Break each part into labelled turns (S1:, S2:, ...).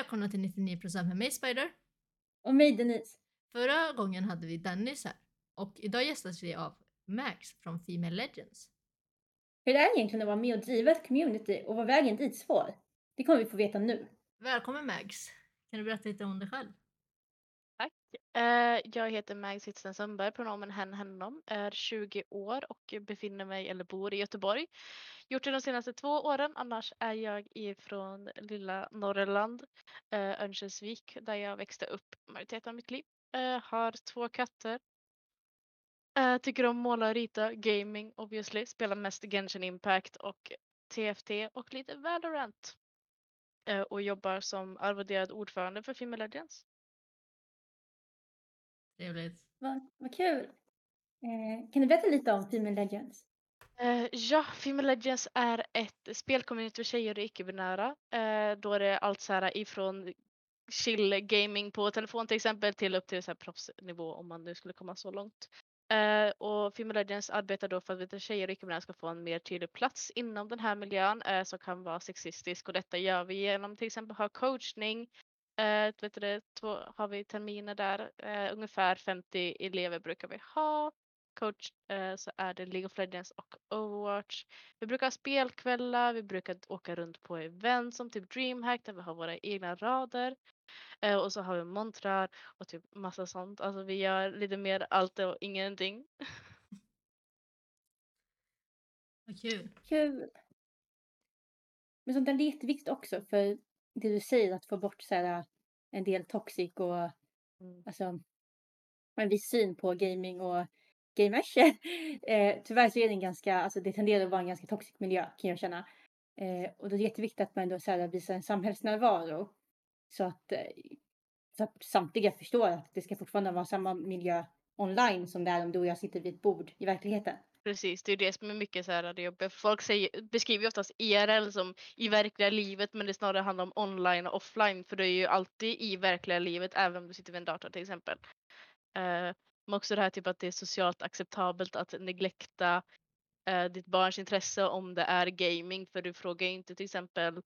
S1: välkomna till 99% med mig Spider.
S2: Och mig Denise.
S1: Förra gången hade vi Dennis här och idag gästas vi av Max från Female Legends.
S2: Hur är det egentligen att vara med och driva ett community och vad vägen dit svår? Det kommer vi få veta nu.
S1: Välkommen Max! Kan du berätta lite om dig själv?
S3: Eh, jag heter Mags Hitzen Sundberg, pronomen hen, hennom, är 20 år och befinner mig eller bor i Göteborg. Gjort det de senaste två åren, annars är jag ifrån lilla Norrland, eh, Örnsköldsvik, där jag växte upp majoriteten av mitt liv. Eh, har två katter. Eh, tycker om måla och rita, gaming obviously, spelar mest Genshin Impact och TFT och lite Valorant. Eh, och jobbar som arvoderad ordförande för Female Legends.
S1: Trevligt.
S2: Vad, vad kul! Eh, kan du berätta lite om Female Legends?
S3: Eh, ja, Female Legends är ett spelcommunity för tjejer och icke-binära. Eh, då är det allt så här ifrån chill gaming på telefon till exempel till upp till så här proffsnivå om man nu skulle komma så långt. Eh, och Female Legends arbetar då för att tjejer och icke-binära ska få en mer tydlig plats inom den här miljön eh, som kan vara sexistisk och detta gör vi genom till exempel ha coachning. Eh, vet du, det, två, har vi terminer där, eh, ungefär 50 elever brukar vi ha coach eh, så är det League of Legends och Overwatch. Vi brukar ha spelkvällar, vi brukar åka runt på event som typ DreamHack där vi har våra egna rader. Eh, och så har vi montrar och typ massa sånt. Alltså vi gör lite mer allt och ingenting.
S1: Vad kul.
S2: Kul! Men sånt där är jätteviktigt också för det du säger att få bort så här, en del toxic och
S3: Mm.
S2: alltså en viss syn på gaming och gamers. eh, tyvärr så är det en ganska, alltså det tenderar att vara en ganska toxic miljö kan jag känna. Eh, och då är det jätteviktigt att man då så här, visar en samhällsnärvaro. Så att, eh, så att samtliga förstår att det ska fortfarande vara samma miljö online som det är om du och jag sitter vid ett bord i verkligheten.
S3: Precis, det är det som är mycket så här det jobbiga. Folk säger, beskriver ju oftast IRL som i verkliga livet men det snarare handlar om online och offline för det är ju alltid i verkliga livet även om du sitter vid en dator till exempel. Eh, men också det här typ att det är socialt acceptabelt att neglekta eh, ditt barns intresse om det är gaming för du frågar ju inte till exempel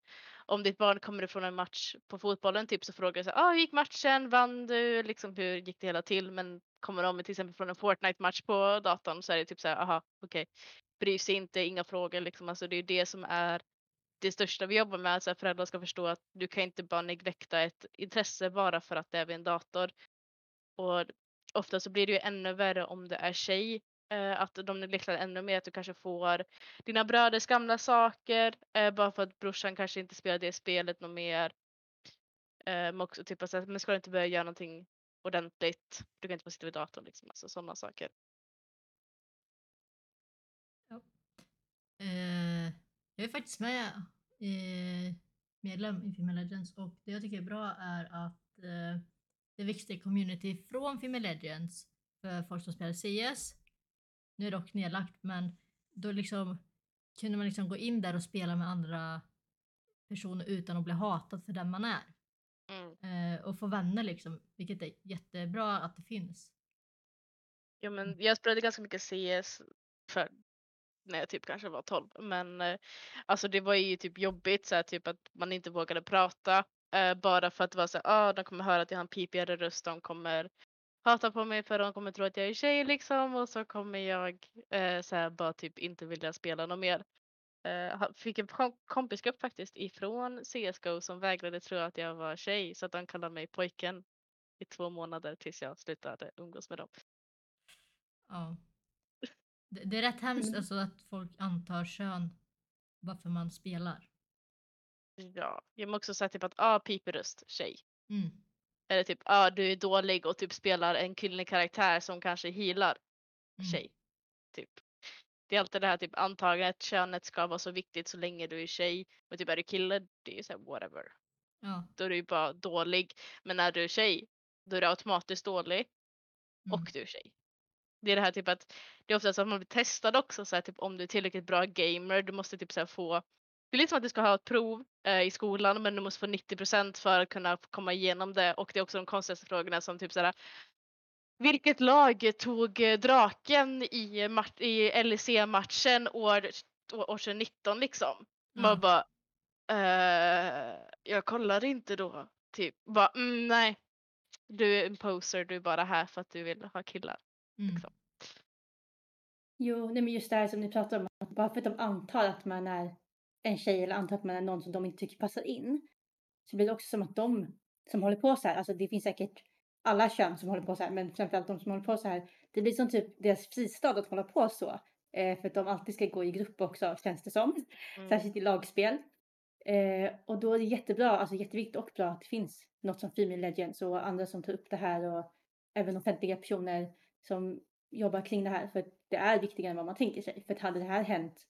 S3: om ditt barn kommer ifrån en match på fotbollen typ så frågar du så här, ah, hur gick matchen, vann du, liksom hur gick det hela till men kommer de till exempel från en Fortnite-match på datorn så är det typ så här, aha, okej, okay. bryr sig inte, inga frågor liksom, alltså det är det som är det största vi jobbar med, att föräldrar ska förstå att du kan inte bara neglekta ett intresse bara för att det är vid en dator. Och ofta så blir det ju ännu värre om det är tjej, eh, att de neglektar ännu mer, att du kanske får dina bröders gamla saker, eh, bara för att brorsan kanske inte spelar det spelet något mer. Eh, men också typ att men ska du inte börja göra någonting ordentligt. Du kan inte bara sitta vid datorn liksom, alltså sådana saker.
S1: Ja. Eh, jag är faktiskt med eh, medlem i Female Legends och det jag tycker är bra är att eh, det växte community från Female Legends för folk som spelar CS. Nu är det dock nedlagt men då liksom kunde man liksom gå in där och spela med andra personer utan att bli hatad för den man är.
S3: Mm.
S1: Eh, och få vänner liksom, vilket är jättebra att det finns.
S3: Ja men jag spelade ganska mycket CS för när jag typ kanske var 12 men eh, alltså det var ju typ jobbigt så här, typ att man inte vågade prata eh, bara för att det var så ah de kommer höra att jag har en pipigare röst, de kommer hata på mig för de kommer tro att jag är tjej liksom och så kommer jag eh, så här, bara typ inte vilja spela något mer. Uh, fick en kompisgrupp faktiskt ifrån CSGO som vägrade tro att jag var tjej så att de kallade mig pojken i två månader tills jag slutade umgås med dem.
S1: Ja. Det, det är rätt hemskt alltså att folk antar kön varför man spelar.
S3: Ja, jag har också sagt typ att ah, piperöst, tjej.
S1: Mm.
S3: Eller typ ah, du är dålig och typ spelar en kvinnlig karaktär som kanske healar,
S1: Mm.
S3: tjej. Typ. Det är alltid det här typ antagandet könet ska vara så viktigt så länge du är tjej. Men typ är du kille, det är ju såhär whatever.
S1: Ja.
S3: Då är du ju bara dålig. Men när du är tjej, då är du automatiskt dålig.
S1: Mm.
S3: Och du är tjej. Det är det här typ att det är ofta så att man blir testad också så här, typ om du är tillräckligt bra gamer. Du måste typ så här, få det är lite som att du ska ha ett prov eh, i skolan men du måste få 90% för att kunna komma igenom det och det är också de konstigaste frågorna som typ såhär vilket lag tog eh, draken i, i LEC-matchen år, år 2019 liksom? Man
S1: Ja.
S3: bara, eh, jag kollade inte då typ bara mm, nej. Du är en poser, du är bara här för att du vill ha killar.
S1: Mm.
S3: Liksom.
S2: Jo, nej men just det här som ni pratar om, att bara för att de antar att man är en tjej eller antar att man är någon som de inte tycker passar in, så blir det också som att de som håller på så här, alltså det finns säkert alla kön som håller på så här, men framförallt de som håller på så här, det blir som typ deras fristad att hålla på så. Eh, för att de alltid ska gå i grupp också, känns det som.
S3: Mm.
S2: Särskilt i lagspel. Eh, och då är det jättebra, alltså jätteviktigt och bra att det finns något som Female Legends och andra som tar upp det här och även offentliga personer som jobbar kring det här. För det är viktigare än vad man tänker sig. För att hade det här hänt,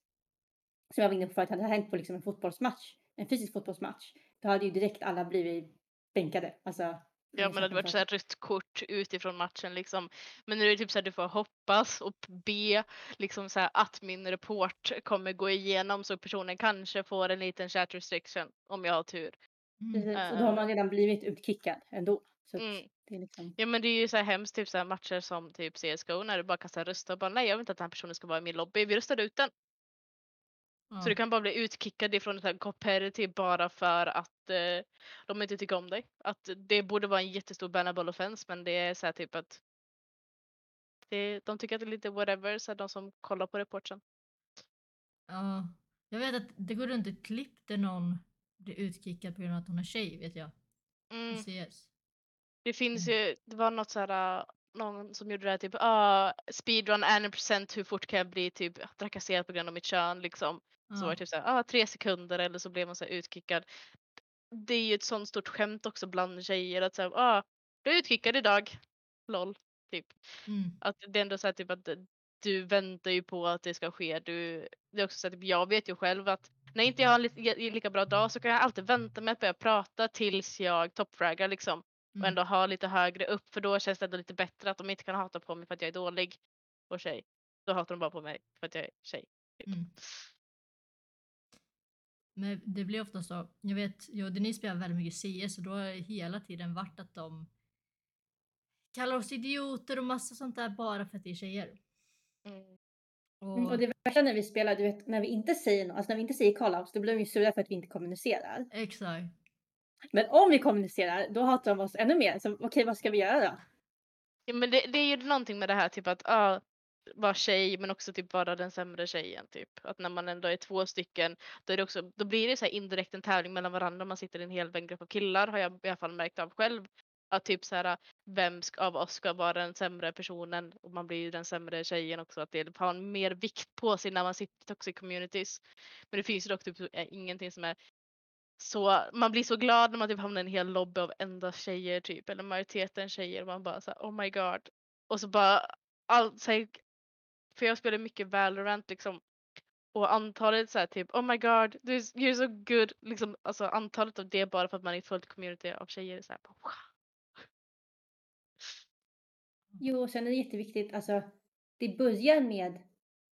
S2: som jag var inne på förut, hade det här hänt på liksom en fotbollsmatch, en fysisk fotbollsmatch, då hade ju direkt alla blivit bänkade. Alltså,
S3: Ja men det hade varit så här rött kort utifrån matchen liksom. Men nu är det typ så här du får hoppas och be liksom så här att min report kommer gå igenom så personen kanske får en liten chat restriction om jag har tur.
S1: Mm.
S2: Precis, och då har man redan blivit utkickad ändå. Så
S3: Mm.
S2: det är liksom...
S3: Ja men det är ju så här hemskt typ så här matcher som typ CSGO när du bara här rösta och bara nej jag vill inte att den här personen ska vara i min lobby. Vi röstade ut den.
S1: Ja.
S3: Så du kan bara bli utkickad ifrån ett här competitive bara för att eh, de inte tycker om dig. Att det borde vara en jättestor bannable offense men det är så här typ att det, de tycker att det är lite whatever så de som kollar på reporten.
S1: Ja. Jag vet att det går runt ett klipp där någon blir utkickad på grund av att hon är tjej, vet jag.
S3: Mm.
S1: CS.
S3: Det finns
S1: Mm.
S3: ju, det var något så här, äh, någon som gjorde det här typ, ah, speedrun and procent hur fort kan jag bli typ trakasserad på grund av mitt kön liksom. Så var det typ så här, ah, tre sekunder eller så blev man så utkickad. Det är ju ett sånt stort skämt också bland tjejer att säga, ah, du är utkickad idag. LOL. Typ.
S1: Mm.
S3: Att det är ändå så här typ att du väntar ju på att det ska ske. Du, det är också så typ, jag vet ju själv att när inte jag har en li- lika bra dag så kan jag alltid vänta med att börja prata tills jag toppfraggar liksom. Och
S1: Mm.
S3: ändå ha lite högre upp för då känns det ändå lite bättre att de inte kan hata på mig för att jag är dålig och tjej. Då hatar de bara på mig för att jag är tjej. typ.
S1: Mm. Men det blir ofta så, jag vet, jag och Denise spelar väldigt mycket CS och då har det hela tiden varit att de kallar oss idioter och massa sånt där bara för att det är tjejer.
S3: Mm.
S1: Och,
S2: Mm, Och det värsta när vi spelar, du vet, när vi inte säger något, alltså när vi inte säger call-outs, då blir de ju sura för att vi inte kommunicerar.
S1: Exakt.
S2: Men om vi kommunicerar, då hatar de oss ännu mer. Så okej, vad ska vi göra då?
S3: Ja, men det, det är ju någonting med det här typ att ah, vara tjej men också typ vara den sämre tjejen typ. Att när man ändå är två stycken då, är det också, då blir det så här indirekt en tävling mellan varandra. Man sitter i en hel grupp av killar har jag i alla fall märkt av själv. Att typ så här vem ska, av oss ska vara den sämre personen och man blir ju den sämre tjejen också. Att det har mer vikt på sig när man sitter i toxic communities. Men det finns ju dock typ eh, ingenting som är så, man blir så glad när man typ hamnar i en hel lobby av endast tjejer typ, eller majoriteten tjejer och man bara så här, oh my god. Och så bara, all, så här, för jag spelar mycket Valorant liksom. Och antalet så här typ, oh my god, you're so good. Liksom, alltså antalet av det bara för att man är ett fullt community av tjejer så här, bara, wow.
S2: Jo, och sen är det jätteviktigt, alltså det börjar med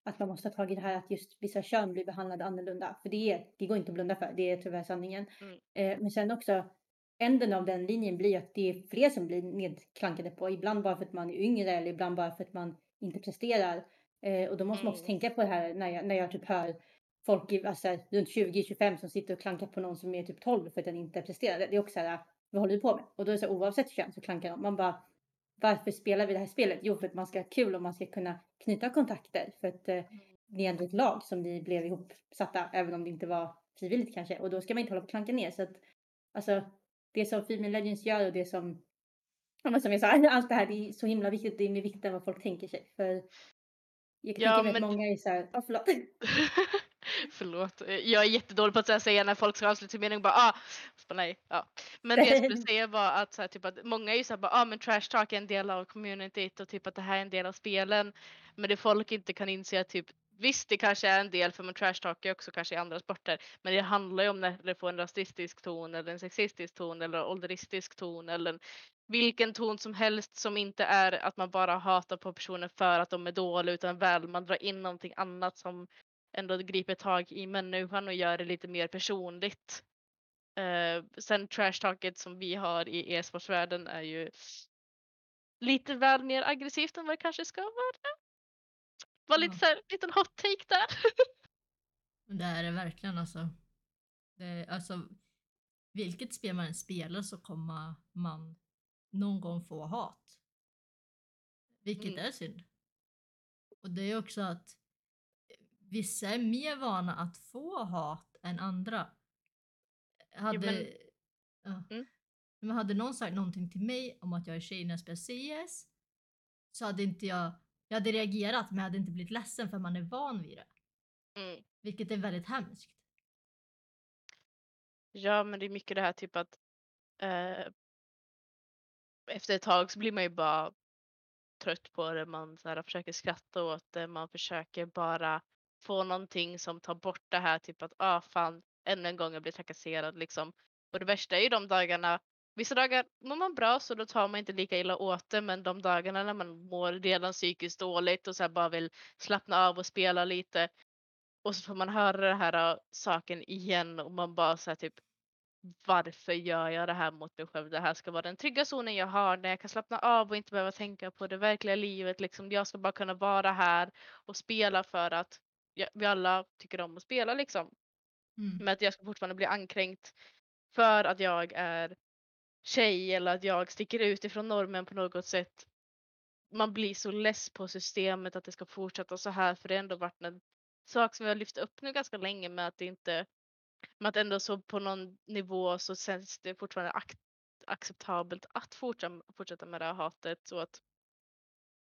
S2: att man måste ha tag i det här att just vissa kön blir behandlade annorlunda. För det, är, det går inte att blunda för, det är tyvärr sanningen.
S3: Mm.
S2: Eh, men sen också, änden av den linjen blir att det är fler som blir nedklankade på. Ibland bara för att man är yngre eller ibland bara för att man inte presterar. Eh, och då måste man också
S3: Mm.
S2: tänka på det här när jag, när jag typ hör folk i, alltså, runt 20-25 som sitter och klankar på någon som är typ 12 för att den inte presterar. Det är också så här, vad håller du på med? Och då är det så här, oavsett kön så klankar de. Man bara, varför spelar vi det här spelet? Jo, för att man ska ha kul och man ska kunna knyta kontakter. För att eh, ni är ändå ett lag som ni blev ihopsatta, även om det inte var frivilligt kanske. Och då ska man inte hålla på och klanka ner. Så att, alltså, det som Female Legends gör och det som, ja, men som jag sa, allt det här, det är så himla viktigt. Det är mer viktigt än vad folk tänker sig. För jag kan
S3: Ja, men-
S2: att många är så här, ja förlåt.
S3: Förlåt, jag är jättedålig på att säga när folk ska avsluta sin mening bara ah, bara, nej. Ja. Men det jag skulle säga var att, så här, typ att många är ju såhär bara ah, men trash talk är en del av communityt och typ att det här är en del av spelen. Men det folk inte kan inse att typ visst det kanske är en del för man trashtalkar ju också kanske i andra sporter. Men det handlar ju om när det får en rasistisk ton eller en sexistisk ton eller ålderistisk ton eller en, vilken ton som helst som inte är att man bara hatar på personer för att de är dåliga utan väl man drar in någonting annat som ändå griper tag i människan och gör det lite mer personligt. Eh, sen trashtalket som vi har i e-sportsvärlden är ju lite väl mer aggressivt än vad det kanske ska vara. Var lite
S1: Ja.
S3: så här, liten hot take där.
S1: Men det är det verkligen alltså. Det, alltså. vilket spel man än spelar så kommer man någon gång få hat. Vilket
S3: Mm.
S1: är synd. Och det är också att vissa är mer vana att få hat än andra. Hade,
S3: men-
S1: ja.
S3: Mm.
S1: Men hade någon sagt någonting till mig om att jag är tjej när jag spelar CS så hade inte jag, jag hade reagerat men jag hade inte blivit ledsen för man är van vid det.
S3: Mm.
S1: Vilket är väldigt hemskt.
S3: Ja, men det är mycket det här typ att eh, efter ett tag så blir man ju bara trött på det. Man så här, försöker skratta åt det. Man försöker bara få någonting som tar bort det här typ att ah fan ännu en gång jag blir trakasserad liksom. Och det värsta är ju de dagarna Vissa dagar mår man bra så då tar man inte lika illa åt det men de dagarna när man mår redan psykiskt dåligt och så bara vill slappna av och spela lite och så får man höra den här äh, saken igen och man bara så här typ varför gör jag det här mot mig själv? Det här ska vara den trygga zonen jag har när jag kan slappna av och inte behöva tänka på det verkliga livet. Liksom, jag ska bara kunna vara här och spela för att ja, vi alla tycker om att spela liksom.
S1: Mm.
S3: Men att jag ska fortfarande bli ankränkt för att jag är tjej eller att jag sticker ut ifrån normen på något sätt. Man blir så less på systemet att det ska fortsätta så här för det har ändå varit en sak som vi har lyft upp nu ganska länge med att det inte men att ändå så på någon nivå så känns det fortfarande ac- acceptabelt att fortsätta, fortsätta med det här hatet så att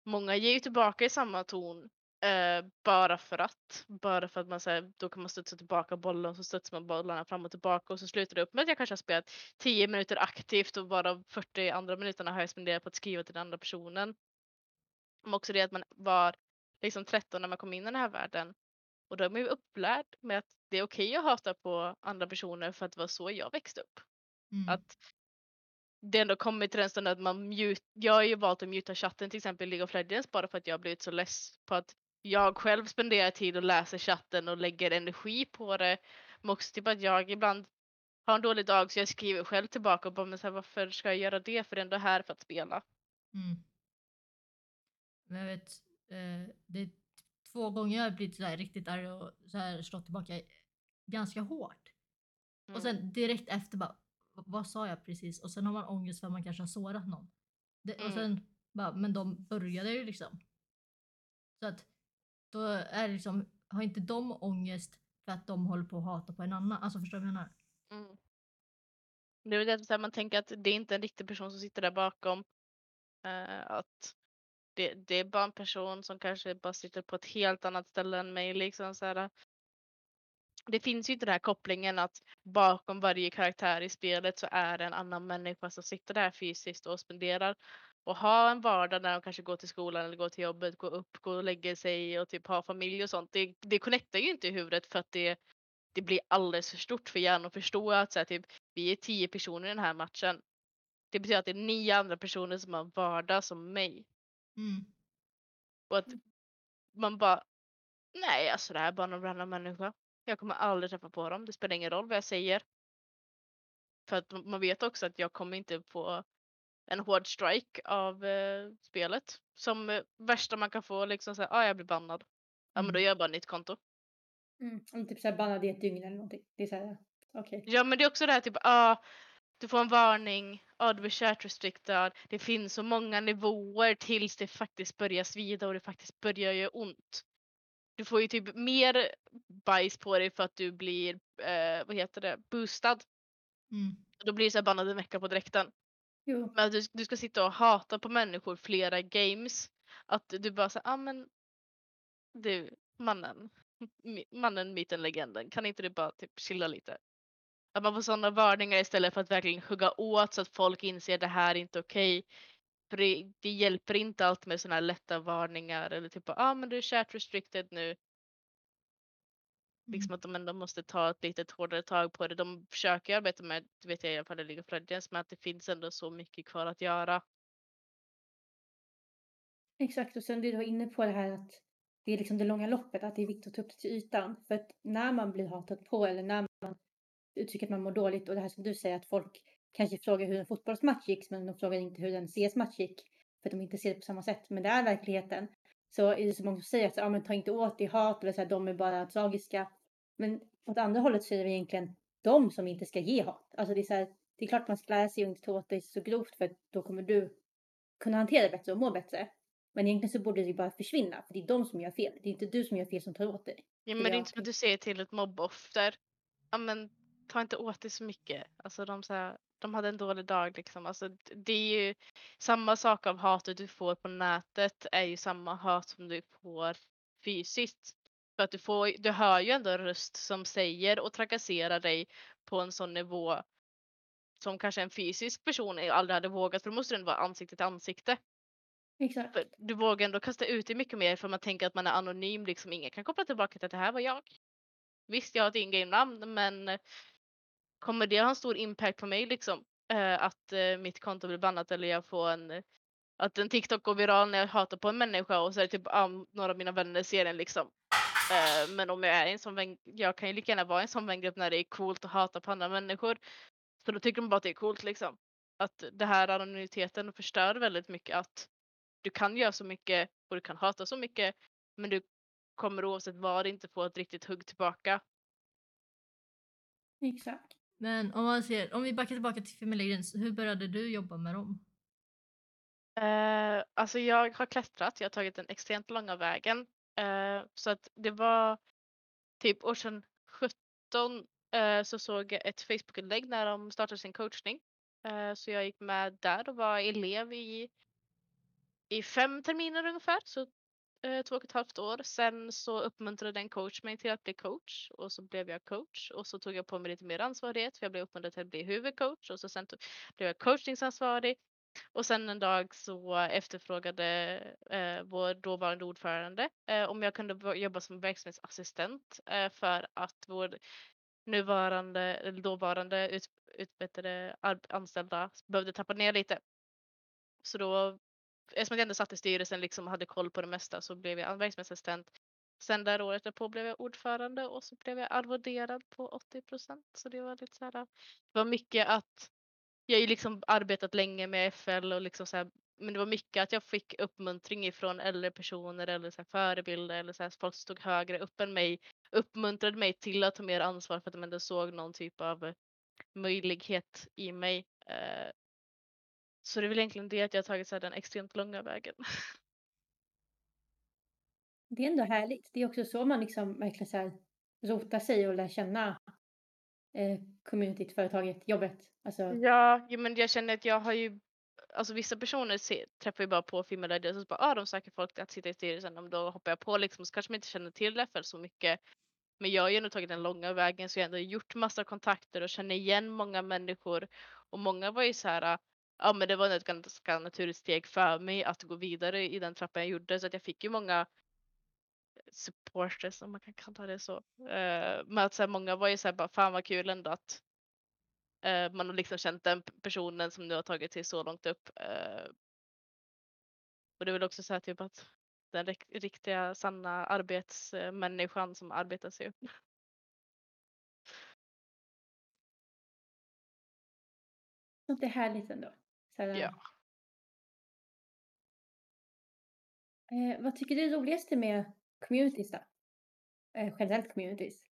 S3: många ger ju tillbaka i samma ton eh, bara för att. Bara för att man säger då kan man studsa tillbaka bollen och så studsar man bollarna fram och tillbaka och så slutar det upp med att jag kanske har spelat 10 minuter aktivt och bara 40 andra minuterna har jag spenderat på att skriva till den andra personen. Men också det att man var liksom 13 när man kom in i den här världen och då är man ju upplärd med att det är okej att hata på andra personer för att det var så jag växte upp.
S1: Mm.
S3: Att det ändå kommit till den stunden att man mute, jag har ju valt att muta chatten till exempel i League of Legends bara för att jag har blivit så less på att jag själv spenderar tid och läser chatten och lägger energi på det. Men också typ att jag ibland har en dålig dag så jag skriver själv tillbaka och bara men så här, varför ska jag göra det för jag är ändå här för att spela.
S1: Mm. Men jag vet, eh, det är två gånger jag har blivit så riktigt arg och så här slått tillbaka ganska hårt.
S3: Mm.
S1: Och sen direkt efter bara, "V- vad sa jag precis? Och sen har man ångest för att man kanske har sårat någon. Det, Och
S3: Mm.
S1: sen bara, men de började ju liksom. Så att då är det liksom, har inte de ångest för att de håller på att hata på en annan? Alltså förstår du vad jag menar?
S3: Mm. Det är väl det att man tänker att det är inte en riktig person som sitter där bakom. Eh, att det, det är bara en person som kanske bara sitter på ett helt annat ställe än mig. Liksom, så här. Det finns ju inte den här kopplingen att bakom varje karaktär i spelet så är det en annan människa som sitter där fysiskt och spenderar och har en vardag när de kanske går till skolan eller går till jobbet, går upp, går och lägger sig och typ har familj och sånt. Det, det connectar ju inte i huvudet för att det, det blir alldeles för stort för hjärnan att förstå att så här, typ, vi är tio personer i den här matchen. Det betyder att det är nio andra personer som har vardag som mig.
S1: Mm.
S3: Och att man bara, nej alltså det här är bara någon random människa. Jag kommer aldrig träffa på dem. Det spelar ingen roll vad jag säger. För att man vet också att jag kommer inte få en hård strike av eh, spelet. Som eh, värsta man kan få liksom säga, ah, jag blir bannad. Ja men då
S1: Mm.
S3: gör jag bara nytt konto.
S2: Mm. Typ såhär bannad i ett dygn eller någonting. Det är såhär, okej.
S3: Ja men det är också det här typ, ah, du får en varning, ah, du blir chat restricted. Det finns så många nivåer tills det faktiskt börjar svida och det faktiskt börjar göra ont. Du får ju typ mer bajs på dig för att du blir, eh, vad heter det, boostad.
S1: Mm.
S3: Då blir det så här bannad en vecka på direkten.
S2: Jo.
S3: Men att du, du ska sitta och hata på människor flera games. Att du bara säger, ah men du mannen, mannen, myten, legenden, kan inte du bara typ chilla lite? Att man får sådana varningar istället för att verkligen hugga åt så att folk inser det här är inte okej. För det, det hjälper inte alltid med sådana här lätta varningar eller typ ja ah, men du är chat restricted nu. Liksom
S1: Mm.
S3: att de ändå måste ta ett litet hårdare tag på det. De försöker arbeta med, det vet jag i alla fall i League of Legends, men att det finns ändå så mycket kvar att göra.
S2: Exakt, och sen det du var inne på det här att det är liksom det långa loppet, att det är viktigt att ta upp det till ytan. För att när man blir hatad på eller när man uttrycker att man mår dåligt och det här som du säger att folk kanske frågar hur en fotbollsmatch gick men de frågar inte hur en CS-match gick för att de inte ser det på samma sätt. Men det är verkligheten. Så är det så många som säger att ja, men ta inte åt dig hat eller så här, de är bara tragiska. Men åt andra hållet så är det egentligen de som inte ska ge hat. Alltså det är så här, det är klart man ska lära sig att inte ta åt dig så grovt för då kommer du kunna hantera det bättre och må bättre. Men egentligen så borde det bara försvinna för det är de som gör fel. Det är inte du som gör fel som tar åt dig.
S3: Ja, men det är inte som att du säger till ett mobboffer. Ja, men ta inte åt dig så mycket. Alltså de, så här, de hade en dålig dag liksom. Alltså, det är ju samma sak av hatet du får på nätet är ju samma hat som du får fysiskt. För att du, får, du hör ju ändå en röst som säger och trakasserar dig på en sån nivå som kanske en fysisk person aldrig hade vågat för då måste den vara ansikte till ansikte.
S2: Exakt.
S3: Du vågar ändå kasta ut dig mycket mer för man tänker att man är anonym liksom. Ingen kan koppla tillbaka till att det här var jag. Visst, jag har ett in-game-namn men kommer det ha en stor impact på mig liksom? Eh, att eh, mitt konto blir bannat eller jag får en eh, att en TikTok går viral när jag hatar på en människa och så är det typ ah, några av mina vänner ser den liksom. Eh, men om jag är i en sån vän, jag kan ju lika gärna vara i en sån vängrupp när det är coolt att hata på andra människor. Så då tycker de bara att det är coolt liksom. Att det här anonymiteten förstör väldigt mycket att du kan göra så mycket och du kan hata så mycket men du kommer oavsett vad inte få ett riktigt hugg tillbaka.
S2: Exakt.
S1: Men om man ser, om vi backar tillbaka till Female Legends, hur började du jobba med dem?
S3: Uh, alltså jag har klättrat, jag har tagit den extremt långa vägen. Uh, så att det var typ år sedan 17 uh, eh, så såg jag ett Facebook-inlägg när de startade sin coachning. Uh, så jag gick med där och var elev i, i fem terminer ungefär, så eh, två och ett halvt år. Sen så uppmuntrade en coach mig till att bli coach och så blev jag coach och så tog jag på mig lite mer ansvarighet för jag blev uppmuntrad till att bli huvudcoach och så sen tog, blev jag coachningsansvarig och sen en dag så efterfrågade eh, vår dåvarande ordförande eh, om jag kunde jobba som verksamhetsassistent eh, för att vår nuvarande eller dåvarande ut, anställda behövde tappa ner lite. Så då, eftersom jag ändå satt i styrelsen liksom hade koll på det mesta så blev jag verksamhetsassistent. Sen där året därpå blev jag ordförande och så blev jag arvoderad på 80 procent. Så det var lite så här, det var mycket att jag har ju liksom arbetat länge med FL och liksom så här, men det var mycket att jag fick uppmuntring ifrån äldre personer eller så här förebilder eller så här, folk som stod högre upp än mig uppmuntrade mig till att ta mer ansvar för att de ändå såg någon typ av möjlighet i mig. Eh, så det är väl egentligen det att jag har tagit så här, den extremt långa vägen.
S2: Det är ändå härligt. Det är också så man liksom verkligen så här rotar sig och lär känna eh, communityt, företaget, jobbet. Alltså...
S3: Ja, men jag känner att jag har ju Alltså vissa personer se, träffar ju bara på filmer och så bara, ah, de söker folk att sitta i styrelsen. Och då hoppar jag på liksom, så kanske man inte känner till FL så mycket. Men jag har ju ändå tagit den långa vägen så jag har ändå gjort massa kontakter och känner igen många människor. Och många var ju så här, ja men det var ett ganska naturligt steg för mig att gå vidare i den trappan jag gjorde. Så att jag fick ju många eh, supporters om man kan kalla det så. Uh, men att så här, många var ju så här bara fan vad kul ändå att uh, man har liksom känt den personen som nu har tagit sig så långt upp. Uh, och det är väl också så här typ att den riktiga sanna arbetsmänniskan som arbetar sig upp.
S2: Det är härligt ändå. Här,
S3: ja.
S2: Eh, vad tycker du är roligast med communities då? Eh, generellt communities?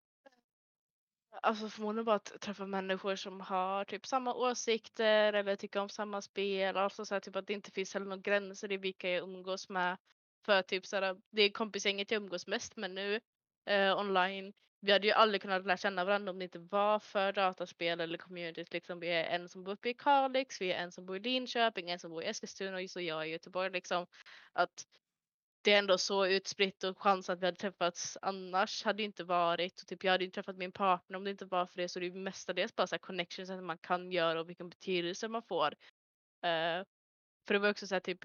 S3: Alltså förmodligen bara att träffa människor som har typ samma åsikter eller tycker om samma spel. Alltså så här, typ att det inte finns heller några gränser i vilka jag umgås med. För typ så här, det är kompisgänget jag umgås mest med nu eh, online. Vi hade ju aldrig kunnat lära känna varandra om det inte var för dataspel eller communities. Liksom, vi är en som bor uppe i Kalix, vi är en som bor i Linköping, en som bor i Eskilstuna och så jag i Göteborg. Liksom. Att det är ändå så utspritt och chans att vi hade träffats annars hade inte varit. Och typ jag hade inte träffat min partner om det inte var för det. Så det är mestadels bara så här connections att man kan göra och vilken betydelse man får. Uh, för det var också så här typ,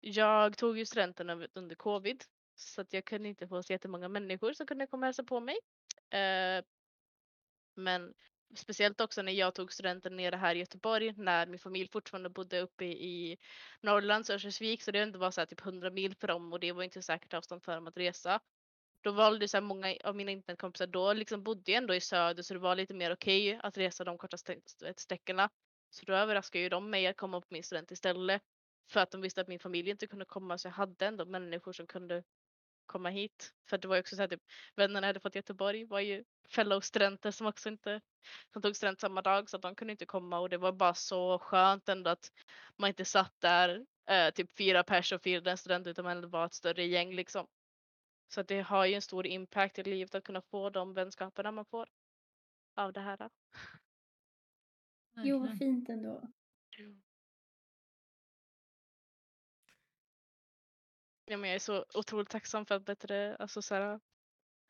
S3: jag tog ju studenten under covid. Så att jag kunde inte få så jättemånga människor som kunde komma och hälsa på mig. Eh, men speciellt också när jag tog studenten nere här i Göteborg när min familj fortfarande bodde uppe i Norrlands Örnsköldsvik så det ändå var så här typ 100 mil för dem och det var inte säkert avstånd för dem att resa. Då valde så här många av mina internetkompisar då liksom bodde jag ändå i söder så det var lite mer okej okay att resa de korta sträckorna. Så då överraskade ju de mig att komma på min student istället. För att de visste att min familj inte kunde komma så jag hade ändå människor som kunde komma hit. För det var ju också så här, typ, vännerna jag hade fått i Göteborg var ju fellow studenter som också inte som tog student samma dag så att de kunde inte komma och det var bara så skönt ändå att man inte satt där eh, typ fyra pers och firade en student utan man var ett större gäng liksom. Så att det har ju en stor impact i livet att kunna få de vänskaperna man får av det här.
S2: Jo, vad fint ändå.
S3: Ja, men jag är så otroligt tacksam för att bättre, alltså så här,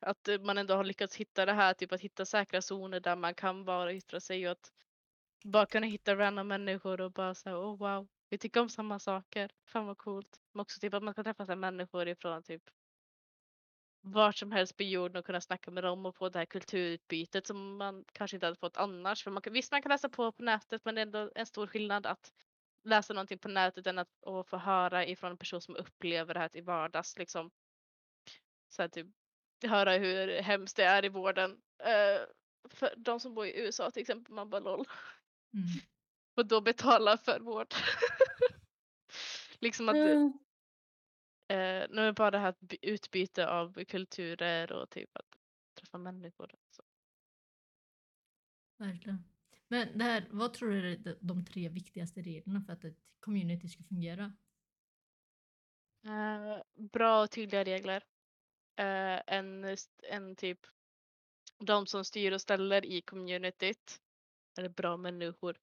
S3: att man ändå har lyckats hitta det här, typ att hitta säkra zoner där man kan vara och yttra sig och att bara kunna hitta random människor och bara säga oh wow, vi tycker om samma saker. Fan vad coolt. Men också typ att man kan träffa så här människor ifrån typ vart som helst på jorden och kunna snacka med dem och få det här kulturutbytet som man kanske inte hade fått annars. För man visst, man kan läsa på på nätet men det är ändå en stor skillnad att läsa någonting på nätet än att och få höra ifrån en person som upplever det här till vardags. Liksom. Så här, typ, höra hur hemskt det är i vården. Eh, för de som bor i USA till exempel, man bara LOL.
S1: Mm.
S3: Och då betala för vård. liksom att
S2: Mm.
S3: eh, nu är bara det här by- utbyte av kulturer och typ att träffa människor. Så.
S1: Verkligen. Men det här, vad tror du är de- tre viktigaste reglerna för att ett community ska fungera?
S3: Uh, bra och tydliga regler. Uh, en, en typ de som styr och ställer i communityt. Eller bra människor.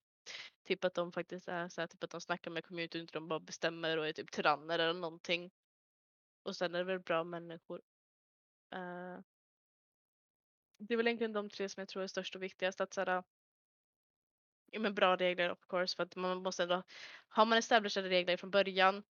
S3: Typ att de faktiskt är så här, typ att de snackar med communityt och inte de bara bestämmer och är typ tyranner eller någonting. Och sen är det väl bra människor. Uh, det är väl egentligen de tre som jag tror är störst och viktigast. Att såhär, ja, men bra regler of course. För att man måste ändå, har man established regler från början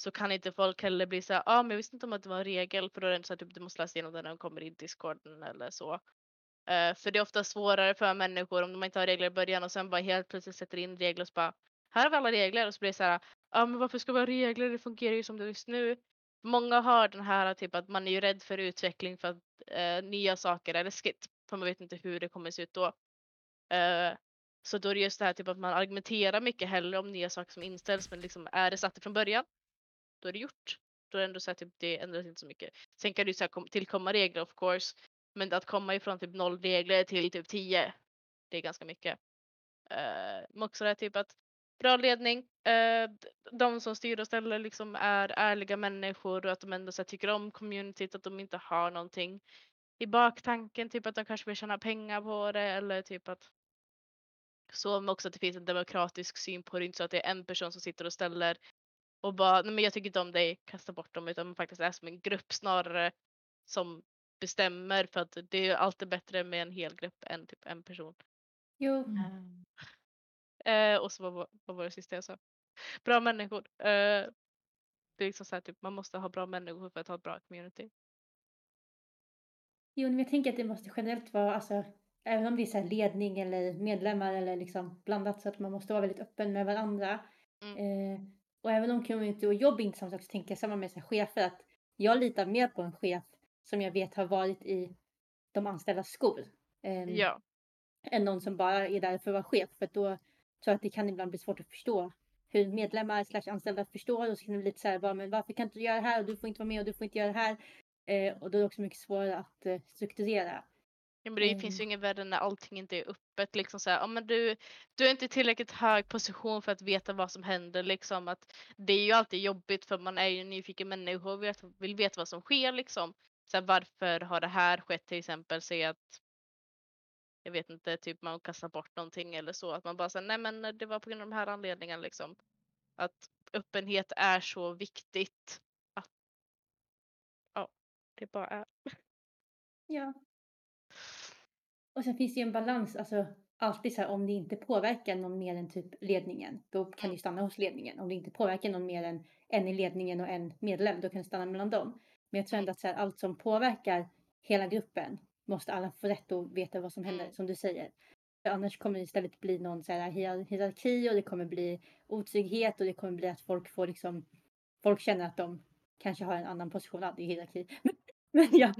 S3: så kan inte folk heller bli så ja ah, men jag visste inte om att det var en regel för då är det inte så att typ, du måste läsa igenom den när de kommer in i discorden eller så. Uh, för det är ofta svårare för människor om de inte har regler i början och sen bara helt plötsligt sätter in regler och så bara, här har vi alla regler och så blir det så här, ja ah, men varför ska vi ha regler, det fungerar ju som det är just nu. Många har den här typ att man är ju rädd för utveckling för att uh, nya saker är läskigt. För man vet inte hur det kommer se ut då. Uh, så då är det just det här typ att man argumenterar mycket hellre om nya saker som inställs men liksom är det satt från början då är det gjort. Då är det ändå så här, typ, det ändras inte så mycket. Sen kan det ju så här, tillkomma regler of course. Men att komma ifrån typ noll regler till typ tio. Det är ganska mycket. Uh, men också det här typ att bra ledning. Uh, de som styr och ställer liksom är ärliga människor och att de ändå så här, tycker om communityt. Att de inte har någonting i baktanken. Typ att de kanske vill tjäna pengar på det eller typ att så men också att det finns en demokratisk syn på det. Inte så att det är en person som sitter och ställer och bara, nej men jag tycker inte om dig, kasta bort dem utan man faktiskt är som en grupp snarare som bestämmer för att det är alltid bättre med en hel grupp än typ en person.
S2: Jo,
S1: Mm.
S3: Eh, och så vad, var- vad var det sista jag sa? Bra människor. Eh, det är liksom så här, typ, man måste ha bra människor för att ha ett bra community.
S2: jo, men jag tänker att det måste generellt vara, alltså, även om det är så ledning eller medlemmar eller liksom blandat så att man måste vara väldigt öppen med varandra.
S3: Mm.
S2: Eh, och även om community och jobb är inte samma sak så tänker jag samma med så chefer att jag litar mer på en chef som jag vet har varit i de anställdas skor. ehm,
S3: Ja,
S2: än någon som bara är där för att vara chef. För då tror jag att det kan ibland bli svårt att förstå hur medlemmar slash anställda förstår och så kan det bli lite så här, bara, men varför kan inte du göra det här och du får inte vara med och du får inte göra det här. Eh, och då är det också mycket svårare att eh, strukturera.
S3: Ja men det
S2: Mm.
S3: finns ju ingen värde när allting inte är öppet. Liksom så här, ja, men du, du är inte i tillräckligt hög position för att veta vad som händer. Liksom, att det är ju alltid jobbigt för man är ju en nyfiken människa och vet, vill veta vad som sker. Liksom. Så här, varför har det här skett till exempel? Säg att jag vet inte, typ man kastar bort någonting eller så. Att man bara säger nej men det var på grund av de här anledningarna liksom. Att öppenhet är så viktigt. Att, ja, det bara är.
S2: Ja. Och sen finns det ju en balans, alltså alltid så här om det inte påverkar någon mer än typ ledningen, då kan det ju stanna hos ledningen. Om det inte påverkar någon mer än en i ledningen och en medlem, då kan det stanna mellan dem. Men jag tror ändå att så här, allt som påverkar hela gruppen måste alla få rätt att veta vad som händer, som du säger. För annars kommer det istället bli någon så här hierarki och det kommer bli otrygghet och det kommer bli att folk får liksom, folk känner att de kanske har en annan position, ja, hierarki. Men. Men ja,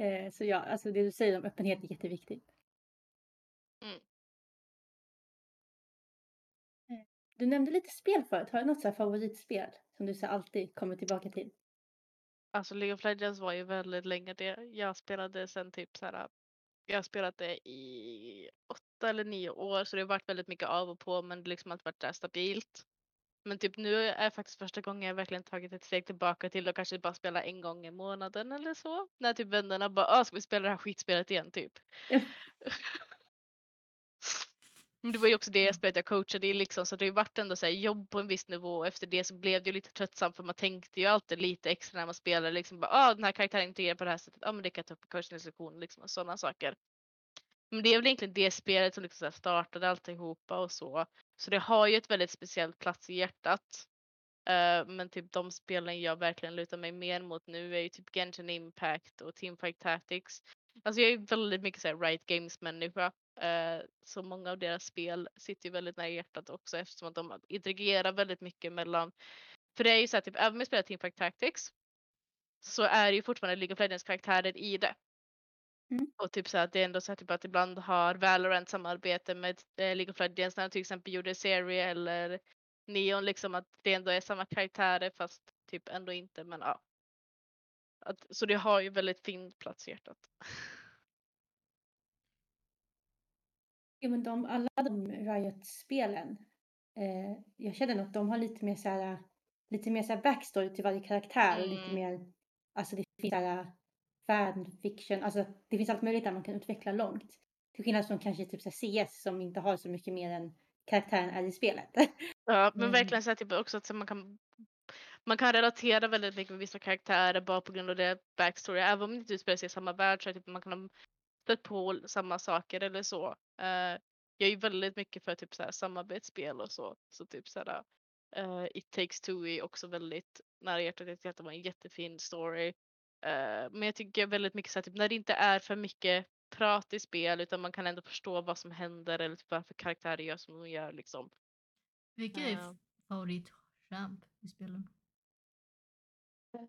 S2: Eh, så ja, alltså det du säger om öppenhet är jätteviktigt.
S3: Mm.
S2: Eh, Du nämnde lite spel förut. Har du något så här favoritspel som du så alltid kommer tillbaka till?
S3: Alltså League of Legends var ju väldigt länge det. Jag spelade sen typ så här. Jag har spelat det i åtta eller nio år så det har varit väldigt mycket av och på men det liksom alltid varit där stabilt. Men typ nu är faktiskt första gången jag verkligen tagit ett steg tillbaka till att kanske bara spela en gång i månaden eller så. När typ vännerna bara ska vi spela det här skitspelet igen typ. Men det var ju också det spelet jag coachade i liksom så det har ju varit ändå så här jobb på en viss nivå och efter det så blev det ju lite tröttsamt för man tänkte ju alltid lite extra när man spelade liksom bara ah den här karaktären integrerar på det här sättet, ja ah, men det kan jag ta upp i coachningslektionen liksom och sådana saker. Men det är väl egentligen det spelet som liksom så här startade alltihopa och så. Så det har ju ett väldigt speciellt plats i hjärtat. Uh, men typ de spelen jag verkligen lutar mig mer mot nu är ju typ Genshin Impact och Teamfight Tactics. Alltså jag är väldigt mycket såhär right games människa. Uh, så många av deras spel sitter ju väldigt nära hjärtat också eftersom att de interagerar väldigt mycket mellan för det är ju såhär, typ även om jag spelar Teamfight Tactics så är det ju fortfarande League of Legends karaktärer i det.
S2: Mm.
S3: Och typ så att det är ändå så att, typ att ibland har Valorant samarbete med eh, League of Legends när de till exempel gjorde serie eller Neon liksom att det ändå är samma karaktärer fast typ ändå inte men ja. Att, så det har ju väldigt fin plats i hjärtat.
S2: Ja, men de, alla de Riot-spelen, eh, jag känner att de har lite mer så här, lite mer så här backstory till varje karaktär och lite
S3: Mm.
S2: mer, alltså det finns så här fanfiction, alltså det finns allt möjligt där man kan utveckla långt. Till skillnad från kanske typ så CS som inte har så mycket mer än karaktären är i spelet.
S3: Ja men
S2: Mm.
S3: verkligen så här, typ också att man kan man kan relatera väldigt mycket med vissa karaktärer bara på grund av det backstory. Även om det inte utspelar sig i samma värld så typ man kan ha stött på samma saker eller så. Eh, jag är ju väldigt mycket för typ så här samarbetsspel och så. Så typ så här, eh, It takes two är också väldigt nära hjärtat. Jag tycker att det var en jättefin story. Eh, men jag tycker väldigt mycket så här, typ när det inte är för mycket prat i spel utan man kan ändå förstå vad som händer eller typ varför karaktärer gör som de gör liksom.
S1: Vilken är
S3: Ja.
S1: favoritchamp i spelen?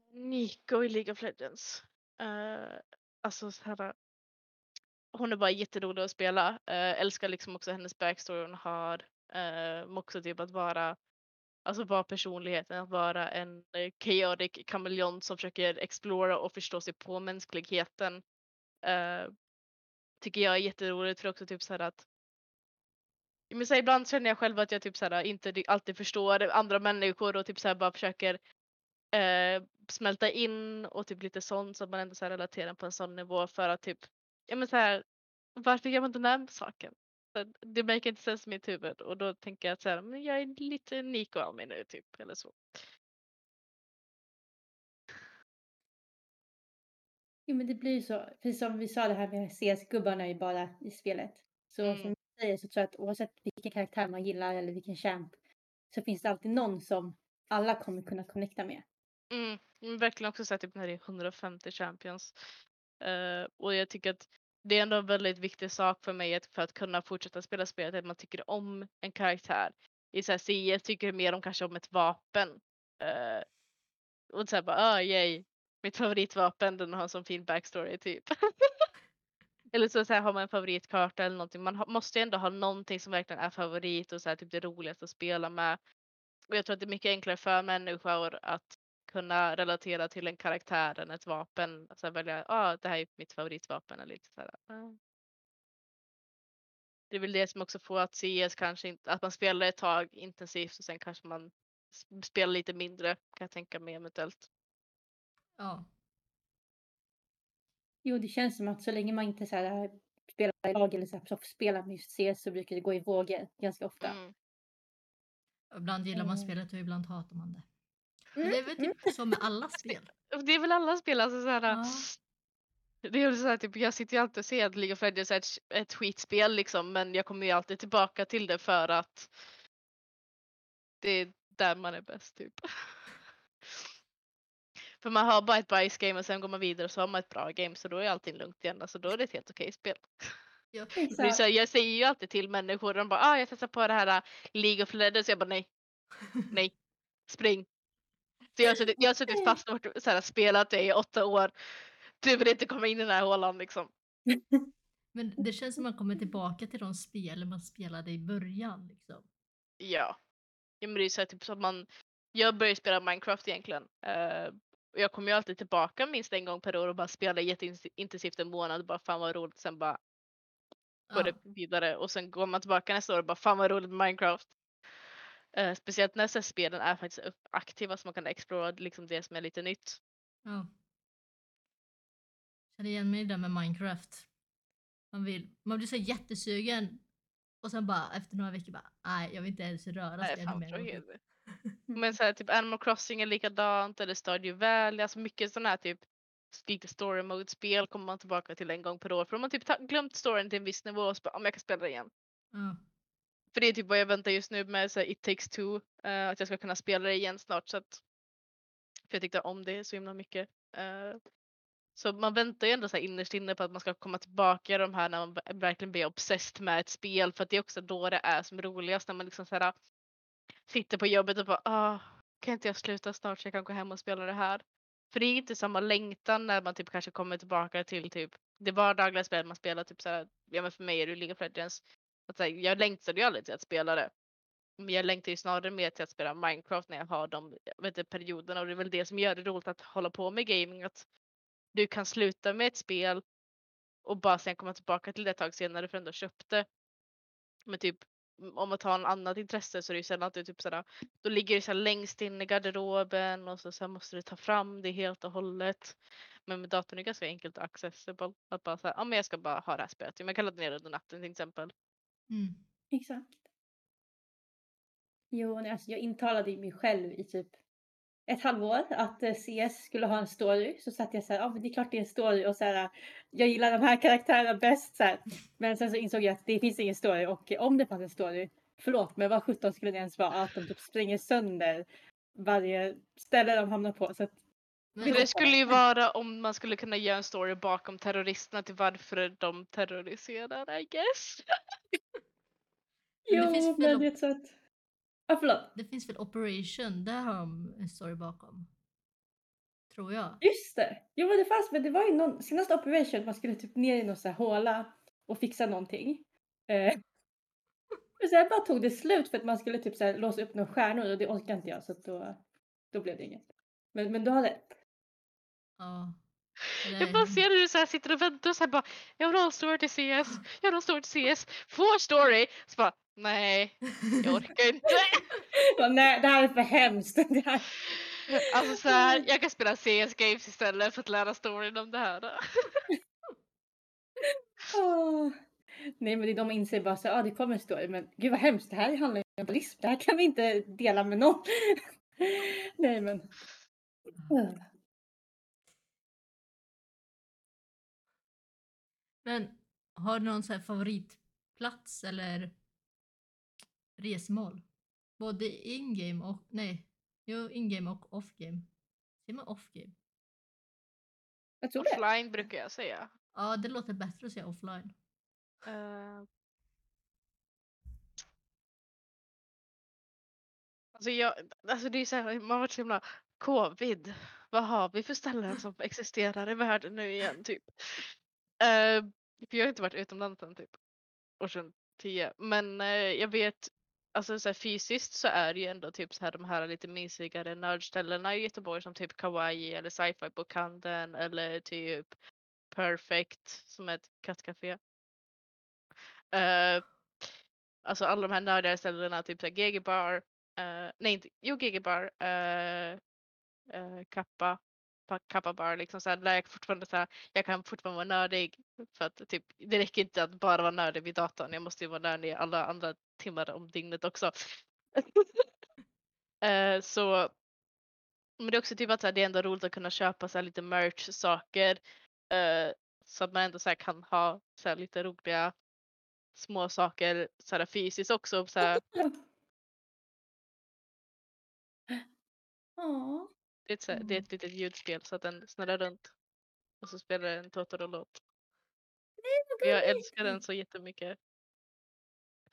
S3: Nico i League of Legends. Uh, alltså så här, hon är bara jätterolig att spela. Uh, älskar liksom också hennes backstory hon har. Uh, också typ att vara Alltså vara personligheten, att vara en eh, chaotic kameleont som försöker explora och förstå sig på mänskligheten. Uh, tycker jag är jätteroligt för också typ så här att men så här, ibland känner jag själv att jag typ så här, inte alltid förstår andra människor och typ så här, bara försöker uh, smälta in och typ lite sånt så att man ändå så här relaterar på en sån nivå för att typ, ja men så här, varför gör man den här saken? Det make inte sense i mitt huvud och då tänker jag att så här, men jag är lite Nico av mig nu typ eller så.
S2: Jo men det blir ju så, precis som vi sa det här med CS-gubbarna ju bara i spelet. Så
S3: Mm.
S2: som du säger så tror jag att oavsett vilken karaktär man gillar eller vilken champ så finns det alltid någon som alla kommer kunna connecta med.
S3: Mm, verkligen också så här, typ när det är 150 champions. Eh, och jag tycker att det är ändå en väldigt viktig sak för mig att för att kunna fortsätta spela spelet att man tycker om en karaktär. I så här CS tycker jag mer om kanske om ett vapen. Uh, och så här bara, oh, yay, mitt favoritvapen den har en sån fin backstory typ. eller så, så här, har man en favoritkarta eller någonting. Man ha, måste ju ändå ha någonting som verkligen är favorit och så här, typ det roligaste att spela med. Och jag tror att det är mycket enklare för människor att kunna relatera till en karaktär än ett vapen. Alltså välja, ah, det här är mitt favoritvapen. Eller lite så här. ah. Det är väl det som också får att CS kanske inte, att man spelar ett tag intensivt och sen kanske man spelar lite mindre kan jag tänka mig eventuellt.
S1: Ja.
S2: Jo det känns som att så länge man inte så här, spelar i lag eller så här, spelar med CS så brukar det gå i vågor ganska ofta.
S3: Mm.
S1: Ibland gillar man
S2: Mm.
S1: spelet och ibland hatar man det.
S2: Mm,
S1: det är väl typ så med alla spel.
S3: Det är väl alla spel, alltså så här,
S1: Ja.
S3: Det är så här, typ, jag sitter ju alltid och säger att League of Legends är ett, ett skitspel liksom men jag kommer ju alltid tillbaka till det för att det är där man är bäst typ. för man har bara ett bajsgame och sen går man vidare och så har man ett bra game så då är allting lugnt igen. Alltså då är det ett helt okej spel.
S1: Ja.
S3: Så jag säger ju alltid till människor, de bara ah, jag testar på det här League of Legends, jag bara nej, nej, spring. Jag har suttit, jag har suttit fast och varit så här, spelat det i åtta år. Du vill inte komma in i den här hålan liksom.
S1: Men det känns som man kommer tillbaka till de spel man spelade i början. Liksom.
S3: Ja. ja men det är så här, typ så att man, jag började spela Minecraft egentligen. Och jag kommer ju alltid tillbaka minst en gång per år och bara spelar jätteintensivt en månad. Bara fan vad roligt. Sen bara går
S1: Ja.
S3: det vidare och sen går man tillbaka nästa år och bara fan vad roligt Minecraft. Eh, speciellt när så spelen är faktiskt aktiva så man kan explora liksom det som är lite nytt.
S1: Ja. Känner igen mig där med Minecraft. Man, vill, man blir så jättesugen och sen bara efter några veckor bara nej jag vill inte ens röra spelet mer.
S3: Men så här, typ Animal Crossing är likadant eller Stardew Valley, alltså mycket sådana här typ lite story mode-spel kommer man tillbaka till en gång per år. För om man typ glömt storyn till en viss nivå och så bara, om jag kan spela det igen.
S1: Ja.
S3: För det är typ vad jag väntar just nu med så här, It takes two, uh, att jag ska kunna spela det igen snart. Så att, för jag tyckte om det så himla mycket. Uh, så man väntar ju ändå så här innerst inne på att man ska komma tillbaka de här när man verkligen blir obsessed med ett spel. För att det är också då det är som roligast när man liksom så här, ah, sitter på jobbet och bara ah, kan inte jag sluta snart så jag kan gå hem och spela det här. För det är inte samma längtan när man typ kanske kommer tillbaka till typ det vardagliga spelet man spelar. Typ så här, ja men för mig är det ju League of Legends. Att här, jag längtade ju aldrig till att spela det. Men jag längtar ju snarare mer till att spela Minecraft när jag har de vet inte, perioderna och det är väl det som gör det roligt att hålla på med gaming. Att du kan sluta med ett spel och bara sen komma tillbaka till det ett tag senare för att du ändå köpte. Men typ mm, om man tar en annat intresse så är det ju sällan att du typ sådär, då ligger det så längst in i garderoben och så, så måste du ta fram det helt och hållet. Men med datorn är det ganska enkelt och accessible. Att bara säga, ja men jag ska bara ha det här spelet. Man kan ladda ner det under natten till exempel.
S1: Mm.
S2: Exakt. Jo, alltså jag intalade ju mig själv i typ ett halvår att eh, CS skulle ha en story. Så satt jag så här, ja men det är klart det är en story och så här, jag gillar de här karaktärerna bäst så här. Men sen så insåg jag att det finns ingen story och om det fanns en story, förlåt men vad sjutton skulle det ens vara att de typ spränger sönder varje ställe de hamnar på. Så att,
S1: men,
S2: Jo.
S3: Det skulle ju vara om man skulle kunna göra en story bakom terroristerna till varför de terroriserar I guess.
S1: Men det
S2: jo,
S1: finns
S2: men
S1: väl-
S2: det är så att... Ja, förlåt.
S1: det finns väl Operation, där har de en story bakom. Tror jag.
S2: Just det! Jo men det fanns, men det var ju någon, senaste operation man skulle typ ner i någon så här håla och fixa någonting. Eh, men sen bara tog det slut för att man skulle typ så här låsa upp några stjärnor och det orkade inte jag så då, då blev det inget. Men, men du har rätt.
S1: Ja.
S3: Jag bara ser hur du så här sitter och väntar och så här bara jag vill ha en story till CS, jag vill ha en story till CS, får story! Så bara nej, jag orkar inte.
S2: Ja, nej, det här är för hemskt. Det här.
S3: Alltså så här, jag kan spela CS games istället för att lära storyn om det här.
S2: Åh. Nej men de inser bara så ja ah, det kommer en story men gud vad hemskt det här handlar ju om alkoholism. Det här kan vi inte dela med någon. nej men.
S1: Men har du någon så här favoritplats eller resmål? Både in-game och, nej, jo in-game och off-game. Säger man off-game?
S2: Jag tror det.
S3: Offline brukar jag säga.
S1: Ja, det låter bättre att säga offline.
S3: Eh. Alltså jag, alltså det är så här, man har varit så himla covid. Vad har vi för ställen som existerar i världen nu igen typ? Eh, för jag har inte varit utomlands än typ. År sedan 10. Men eh, jag vet, alltså så här, fysiskt så är det ju ändå typ så här de här lite mysigare nördställena i Göteborg som typ Kawaii eller Sci-Fi bokhandeln eller typ Perfect som är ett kattcafé. Uh, eh, alltså alla de här nördiga ställena, typ GG bar, eh, nej inte, jo GG bar, uh, Kappa, pa- Kappa bar liksom där jag fortfarande såhär, jag kan fortfarande vara nördig för att typ, det räcker inte att bara vara nördig vid datorn, jag måste ju vara nördig alla andra timmar om dygnet också. uh, så men det är också typ att så här, det är ändå roligt att kunna köpa så här, lite merch saker. Uh, så att man ändå så här, kan ha så här, lite roliga små saker så här, fysiskt också. Så här, det, är ett, så här, det är ett litet ljudspel så att den snurrar runt. Och så spelar den en Totoro-låt. Och Jag älskar den så jättemycket.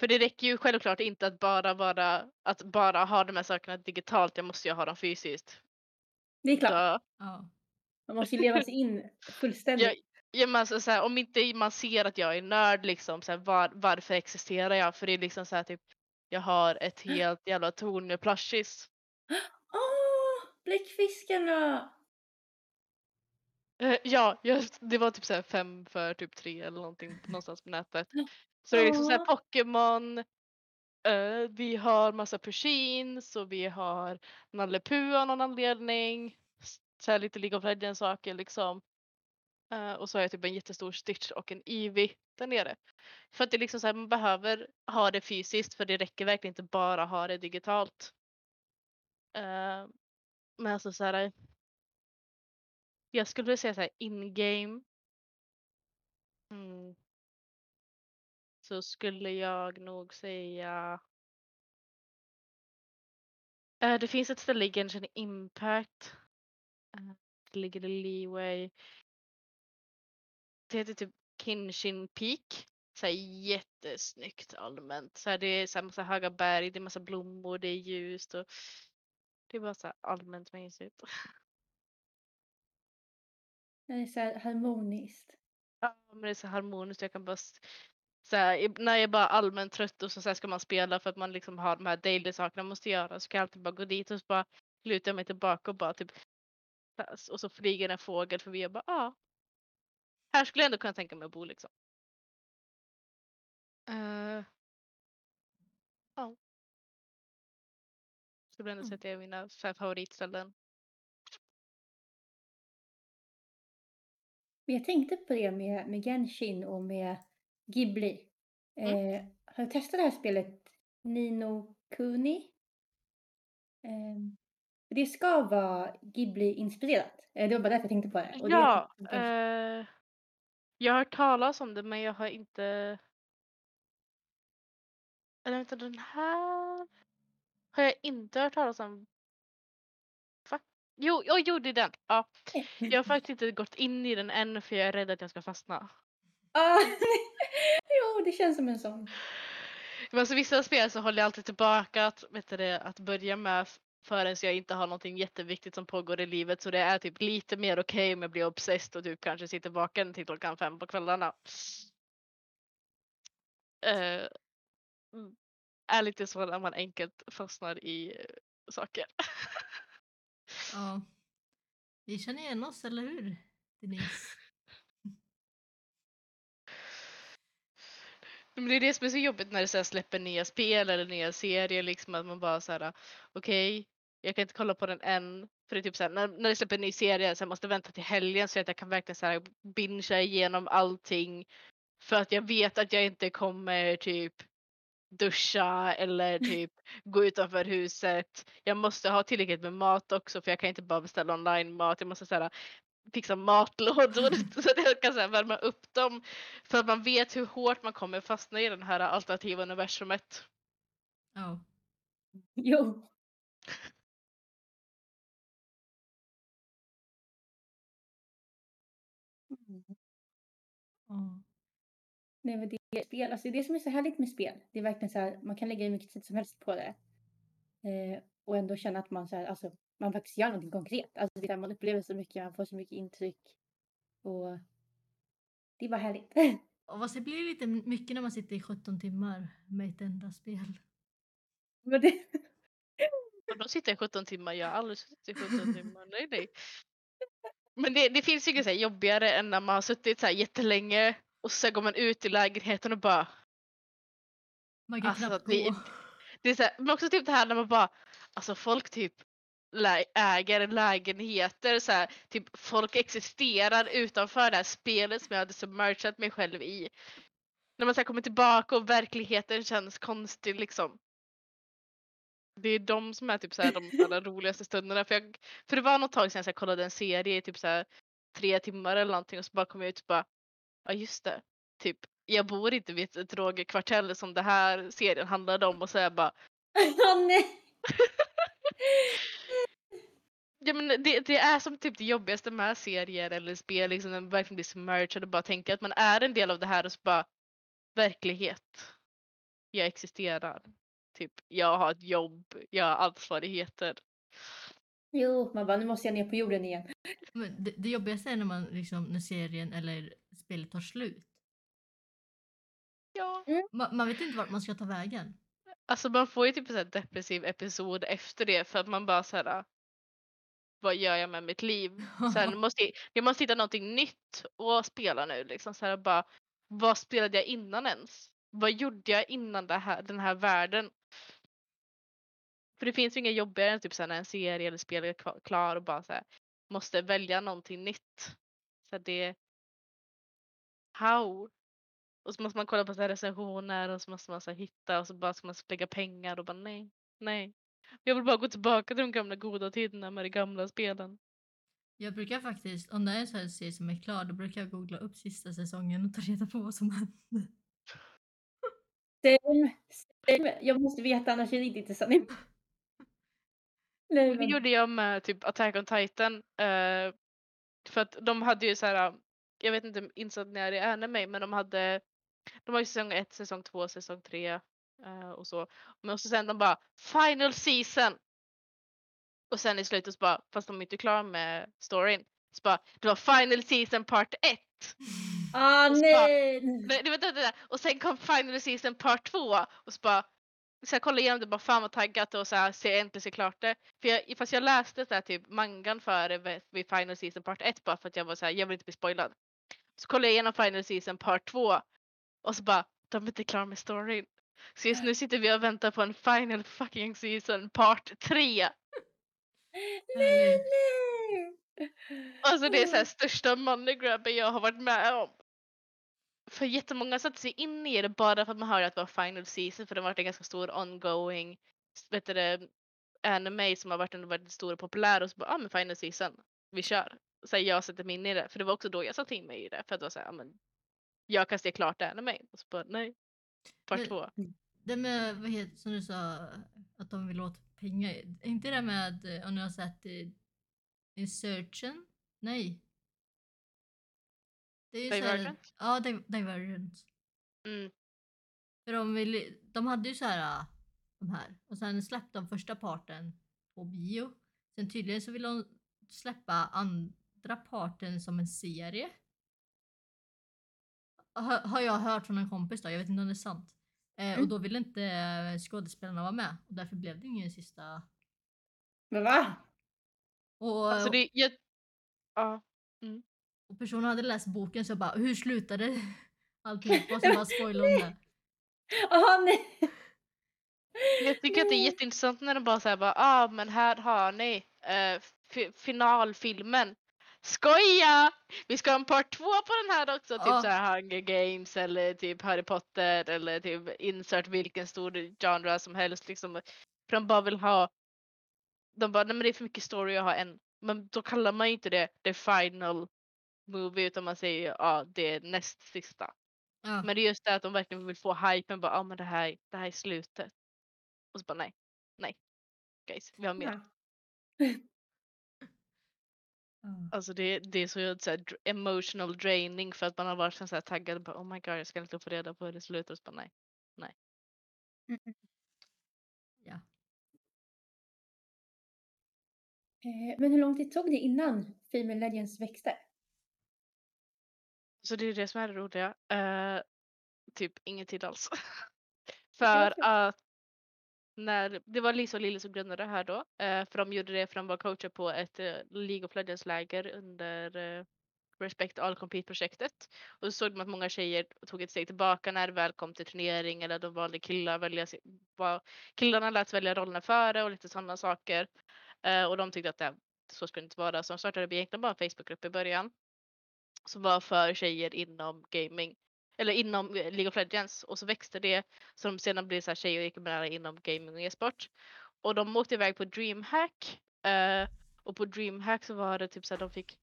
S3: För det räcker ju självklart inte att bara, vara, att bara ha de här sakerna digitalt. Jag måste ju ha dem fysiskt.
S2: Det är klart.
S1: Ja.
S2: Man måste ju leva sig in fullständigt.
S3: jag, ja, men alltså, så här, om inte man ser att jag är nörd, liksom, så här, var, varför existerar jag? För det är liksom så här, typ, jag har ett helt jävla torn med plushies.
S2: Bläckfiskarna!
S3: Eh, ja, jag, det var typ så här fem för typ tre eller någonting någonstans på nätet. Så det är liksom så här
S2: Åh.
S3: Pokémon, eh, vi har massa Pushins och vi har Nalle Puh av någon anledning. Så här lite League of Legends saker liksom. Eh, och så har jag typ en jättestor Stitch och en Eevee där nere. För att det är liksom så här, man behöver ha det fysiskt för det räcker verkligen inte bara ha det digitalt. Eh, men alltså så här. Jag skulle säga så här in-game. Mm. Så skulle jag nog säga. Äh, det finns ett ställe i Genshin Impact. Eh, det ligger i Leeway. Det heter typ Kinshin Peak. Så här jättesnyggt allmänt. Så här, det är så här massa höga berg, det är massa blommor, det är ljust och det är bara så allmänt mysigt.
S2: Det är så harmoniskt.
S3: Ja, men det är så harmoniskt. Jag kan bara så här, när jag är bara allmänt trött och så, så här ska man spela för att man liksom har de här daily sakerna man måste göra så kan jag alltid bara gå dit och så bara luta mig tillbaka och bara typ och så flyger en fågel förbi och bara ja. Här skulle jag ändå kunna tänka mig att bo liksom. Uh, Skulle ändå säga att det är mina så här, favoritställen.
S2: Men jag tänkte på det med, med Genshin och med Ghibli.
S3: Mm.
S2: Eh, har du testat det här spelet Nino Kuni? Eh, det ska vara Ghibli-inspirerat. Eh, det var bara därför jag tänkte på det. Och det är
S3: Ja, eh, jag har hört talas om det men jag har inte... Eller vänta, den här har jag inte hört talas om. Va? Jo, det är den. Ja. Jag har faktiskt inte gått in i den än för jag är rädd att jag ska fastna.
S2: Ah, jo, det känns som en sån.
S3: Men alltså vissa spel så håller jag alltid tillbaka att, vet du att börja med förrän jag inte har någonting jätteviktigt som pågår i livet så det är typ lite mer okej om jag blir obsessed och typ kanske sitter vaken till klockan fem på kvällarna. Mm, är lite så när man enkelt fastnar i saker.
S1: Ja. Vi känner igen oss, eller hur? Denise.
S3: Men det är det som är så jobbigt när det så släpper nya spel eller nya serier liksom att man bara så här okej jag kan inte kolla på den än för det är typ så här, när, när det släpper en ny serie så jag måste vänta till helgen så att jag kan verkligen så här bingea igenom allting för att jag vet att jag inte kommer typ duscha eller typ gå utanför huset. Jag måste ha tillräckligt med mat också för jag kan inte bara beställa online mat. Jag måste så här, fixa matlådor så att jag kan så här, värma upp dem. För att man vet hur hårt man kommer fastna i den här alternativa universumet.
S1: Ja.
S2: Jo. Nej, men det är spel. Alltså, det som är så härligt med spel, det är verkligen så här, man kan lägga hur mycket tid som helst på det. Eh, och ändå känna att man, så här, alltså, man faktiskt gör någonting konkret. Alltså, det är där man upplever så mycket, man får så mycket intryck. Och det är bara härligt.
S1: Och vad det blir lite mycket när man sitter i 17 timmar med ett enda spel.
S2: men det,
S3: Och då sitter jag 17 timmar, jag har aldrig suttit i 17 timmar. Nej, nej. Men det, det finns ju inget så jobbigare än när man har suttit så här jättelänge och så går man ut i lägenheten och bara
S1: Man kan
S3: Alltså,
S1: knappt
S3: det-
S1: gå.
S3: Det är så här, men också typ det här när man bara, alltså folk typ äger lägenheter, så här, typ folk existerar utanför det här spelet som jag hade submergat mig själv i. När man så här kommer tillbaka och verkligheten känns konstig liksom. Det är de som är typ så här, de allra roligaste stunderna. För, jag, för det var något tag sedan jag så här, kollade en serie i typ så här, tre timmar eller någonting och så bara kom jag ut och bara, ja just det. Typ, jag bor inte vid ett drogkvartell som det här serien handlade om och så är jag bara
S2: Åh nej!
S3: Ja, men det, det är som typ det jobbigaste med serier eller spel, liksom, när man verkligen blir submerged och bara tänker att man är en del av det här och så bara verklighet. Jag existerar. Typ, jag har ett jobb, jag har ansvarigheter.
S2: Jo, man bara, nu måste jag ner på jorden igen.
S1: Men det, det jobbigaste är när, man, liksom, när serien eller spelet tar slut.
S3: Ja.
S1: Man, man vet inte vart man ska ta vägen.
S3: Alltså man får ju typ en sån depressiv episod efter det för att man bara såhär vad gör jag med mitt liv? Nu måste, jag måste hitta någonting nytt att spela nu. Liksom, så här, bara, vad spelade jag innan ens? Vad gjorde jag innan det här, den här världen? För det finns ju inga jobbigare än typ så här, när en serie eller spel är klar och bara så här, måste välja någonting nytt. Så här, det... How? Och så måste man kolla på så här recensioner och så måste man så hitta och så bara ska man lägga pengar och bara nej, nej. Jag vill bara gå tillbaka till de gamla goda tiderna med de gamla spelen.
S1: Jag brukar faktiskt, om det är en sån serie som är klar, då brukar jag googla upp sista säsongen och ta reda på vad som hände.
S2: Same, same. Jag måste veta annars är det inte intressant. Nej,
S3: Det gjorde jag med typ Attack on Titan. eh, för att de hade ju så här, jag vet inte insatt när det är anime, men de hade, de har ju säsong 1, säsong 2, säsong 3 eh, och så. Men så sen de bara final season. Och sen i slutet så bara, fast de är inte klara med storyn, så bara det var final season part 1.
S2: ah
S3: och
S2: nej!
S3: Nej, det det. Och sen kom Final Season Part 2 och så bara så jag kollade igenom det bara fan vad taggat och så här, se äntligen se klart det. För jag, fast jag läste så här, typ mangan före vid Final Season Part 1 bara för att jag var så här, jag vill inte bli spoilad. Så kollade jag igenom Final Season Part 2 och så bara de är inte klara med storyn. Så just nu sitter vi och väntar på en Final fucking Season Part 3.
S2: Nej,
S1: Härligt.
S2: nej!
S3: Alltså det är så här största money grabben jag har varit med om. För jättemånga satte sig in i det bara för att man hörde att det var final season för det har varit en ganska stor ongoing vet du, anime som har varit en väldigt stor och populär och så bara, ja ah, men final season, vi kör. Så här, jag sätter mig in i det för det var också då jag satte in mig i det för att det var så här, ja men jag kan se klart anime. Och så bara, nej. Part
S1: Men-
S3: två.
S1: Det med, vad heter som du sa, att de vill åt pengar. Är inte det med, eh, om ni har sett eh, Insurgent? Nej. Det är ju så här-
S3: Divergent?
S1: Ja, Di- Divergent.
S3: Mm.
S1: För de, vill, de hade ju så här, äh, de här. Och sen släppte de första parten på bio. Sen tydligen så vill de släppa andra parten som en serie. Har, har jag hört från en kompis då, jag vet inte om det är sant. Eh, och
S2: Mm.
S1: då ville inte eh, skådespelarna vara med. Och därför blev det ingen sista.
S2: Men va?
S1: Och,
S3: Alltså det, jag, ja.
S1: och personen hade läst boken så jag bara, hur slutade alltihopa? Så bara spoilade hon det.
S2: Ah, nej!
S3: Jag tycker att det är jätteintressant när de bara säger bara, ah men här har ni eh, fi- finalfilmen. Skoja! Vi ska ha en part två på den här också, typ så här Hunger Games eller typ Harry Potter eller typ insert vilken stor genre som helst liksom. För de bara vill ha, de bara, nej men det är för mycket story att ha en. Men då kallar man ju inte det the final movie utan man säger ja ah, det är näst sista.
S1: Ja.
S3: Men det är just det att de verkligen vill få hypen bara, ja ah, men det här, det här är slutet. Och så bara nej, nej. Guys, vi har mer.
S2: Ja.
S3: Alltså det, det är så, så här, emotional draining för att man har varit så här taggad bara, oh my god jag ska inte få reda på hur det slutar och så bara nej.
S2: Mm.
S1: Ja.
S2: Eh, Men hur lång tid tog det innan Female Legends växte?
S3: Så det är det som är det roliga. Eh, typ ingen tid alls. för att när, det var Lisa och Lille som grundade det här då. eh, för de gjorde det för de var coacher på ett eh, League of Legends läger under eh, Respect All Compete-projektet. Och så såg de att många tjejer tog ett steg tillbaka när det väl kom till turnering eller de valde killar att välja, killarna lät välja rollerna före och lite sådana saker. Eh, och de tyckte att det, så skulle det inte vara så de startade egentligen bara en Facebookgrupp i början. Som var för tjejer inom gaming. Eller inom eh, League of Legends och så växte det så de sedan blev så här tjejer och gick med inom gaming och e-sport. Och de åkte iväg på DreamHack. Eh, och på DreamHack så var det typ så här de fick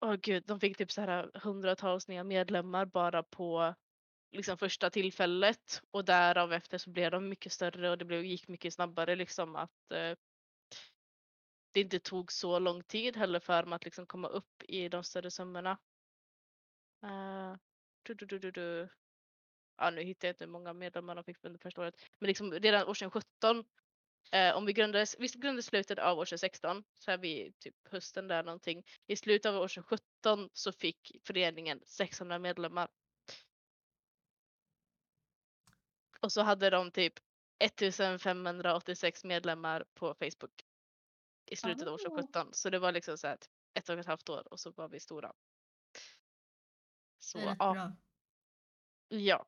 S3: Åh gud, de fick typ så här hundratals nya medlemmar bara på liksom första tillfället och därav efter så blev de mycket större och det blev, gick mycket snabbare liksom att eh, det inte tog så lång tid heller för dem att liksom komma upp i de större summorna. Uh, du, du, du, du. Ja, nu hittar jag inte hur många medlemmar de fick under första året. Men liksom redan år 2017, eh, om vi grundades, vi grundades slutet av år 2016, så är vi typ hösten där någonting. I slutet av år 2017 så fick föreningen 600 medlemmar. Och så hade de typ 1586 medlemmar på Facebook. i slutet av
S2: Ah.
S3: 2017. Så det var liksom så här ett och ett halvt år och så var vi stora. Så
S1: Det är rätt
S3: ja,
S1: bra.
S3: ja.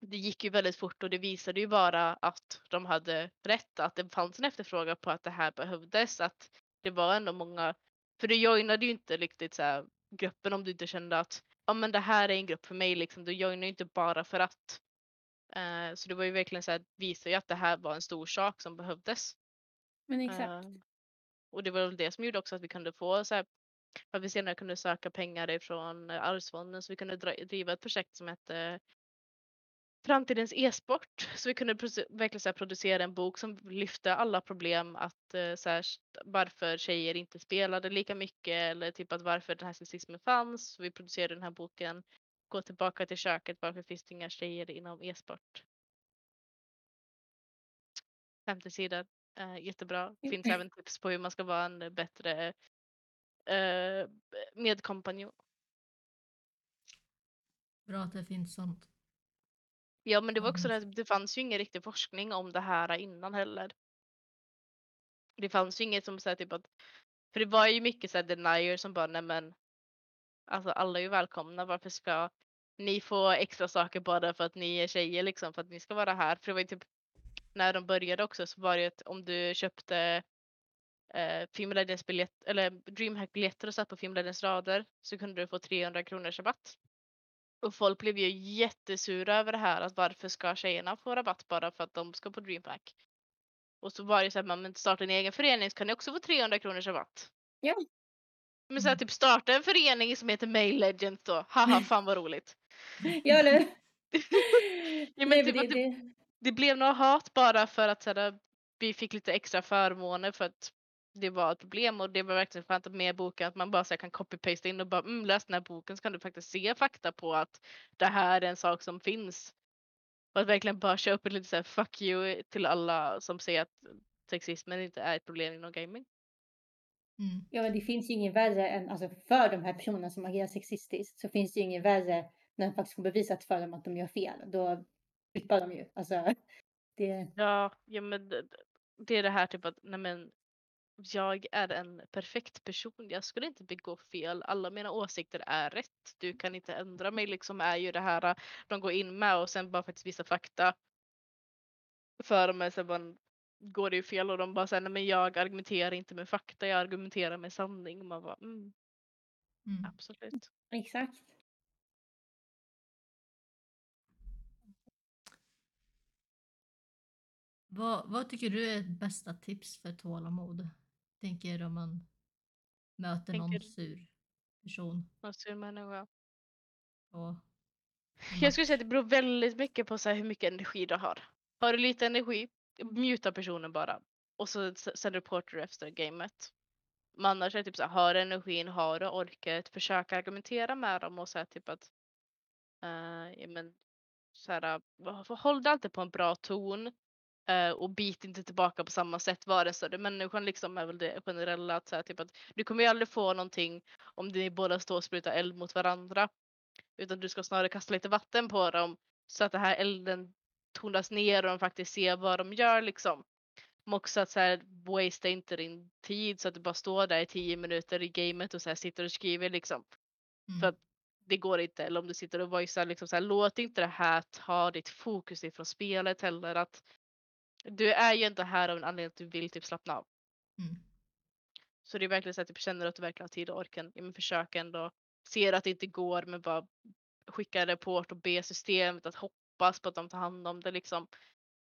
S3: Det gick ju väldigt fort och det visade ju bara att de hade rätt, att det fanns en efterfrågan på att det här behövdes, att det var ändå många, för du joinade ju inte riktigt så här gruppen om du inte kände att ja men det här är en grupp för mig liksom, du joinade ju inte bara för att. Eh, så det var ju verkligen så här, visade ju att det här var en stor sak som behövdes.
S2: Men exakt.
S3: Eh, och det var väl det som gjorde också att vi kunde få så här, att vi senare kunde söka pengar ifrån Arvsfonden så vi kunde driva ett projekt som hette Framtidens e-sport. Så vi kunde verkligen så här, producera en bok som lyfte alla problem att eh, så här, varför tjejer inte spelade lika mycket eller typ att varför den här sexismen fanns. Så vi producerade den här boken Gå tillbaka till köket, varför finns det inga tjejer inom e-sport? 50 sidor, eh, jättebra. Finns även tips på hur man ska vara en bättre eh, medkompanjon.
S1: Bra att det finns sånt.
S3: Ja men det var också
S1: Mm.
S3: det, det fanns ju ingen riktig forskning om det här innan heller. Det fanns ju inget som säger typ att, för det var ju mycket så här denier som bara nej men alltså alla är ju välkomna, varför ska ni få extra saker bara för att ni är tjejer liksom, för att ni ska vara här? För det var ju typ när de började också så var det ju att om du köpte eh, Film Legends biljett eller Dreamhack biljetter och satt på Film Legends rader så kunde du få 300 kronors rabatt. Och folk blev ju jättesura över det här att varför ska tjejerna få rabatt bara för att de ska på Dreamhack? Och så var det så här, men starta en egen förening så kan ni också få 300 kronors rabatt.
S2: Ja.
S3: Men så här, typ starta en förening som heter Mail Legends då. Haha fan vad roligt.
S2: Ja, eller?
S3: Ja, men
S2: Nej,
S3: typ att
S2: det,
S3: det,
S2: det,
S3: det blev något hat bara för att så här, vi fick lite extra förmåner för att det var ett problem och det var verkligen skönt att med boken att man bara så här, kan copy-paste in och bara mm, läs den här boken så kan du faktiskt se fakta på att det här är en sak som finns. Och att verkligen bara köra upp ett lite så här fuck you till alla som säger att sexismen inte är ett problem inom gaming.
S1: Mm.
S2: ja, men det finns ju ingen värre än, alltså för de här personerna som agerar sexistiskt så finns det ju ingen värre när de faktiskt får bevisat för dem att de gör fel. Då flippar de ju. Alltså, det,
S3: Ja, ja men det, det är det här typ att nej men jag är en perfekt person. Jag skulle inte begå fel. Alla mina åsikter är rätt. Du kan inte ändra mig liksom är ju det här äh, de går in med och sen bara faktiskt visa fakta för mig sen bara går det ju fel och de bara säger nej men jag argumenterar inte med fakta, jag argumenterar med sanning. Man bara mm,
S1: Mm.
S3: absolut.
S2: exakt.
S1: Vad, vad tycker du är bästa tips för tålamod? Tänker om man möter någon
S3: Tänker-
S1: sur person.
S3: Vad sur människa.
S1: Och
S3: Jag skulle säga att det beror väldigt mycket på så hur mycket energi du har. Har du lite energi, muta personen bara. Och så sen reportar du efter gamet. Men annars är det typ så här, har du energin, har du orket, försök argumentera med dem och säga typ att eh, ja, men, så här, uh, håll dig alltid på en bra ton eh, och bit inte tillbaka på samma sätt. Var det så det människan liksom är väl det generella att säga typ att du kommer ju aldrig få någonting om ni båda står och sprutar eld mot varandra. Utan du ska snarare kasta lite vatten på dem så att den här elden tonas ner och de faktiskt ser vad de gör liksom. Men också att så här, wastea inte din tid så att du bara står där i tio minuter i gamet och så här sitter och skriver liksom.
S1: mm.
S3: För att det går inte. Eller om du sitter och voicear liksom så här, låt inte det här ta ditt fokus ifrån spelet heller. Att du är ju inte här av en anledning att du vill typ slappna av.
S1: Mm.
S3: Så det är verkligen så att du känner att du verkligen har tid och orken. Men försök ändå. Ser att det inte går men bara skicka rapport och be systemet att hoppas på att de tar hand om det liksom.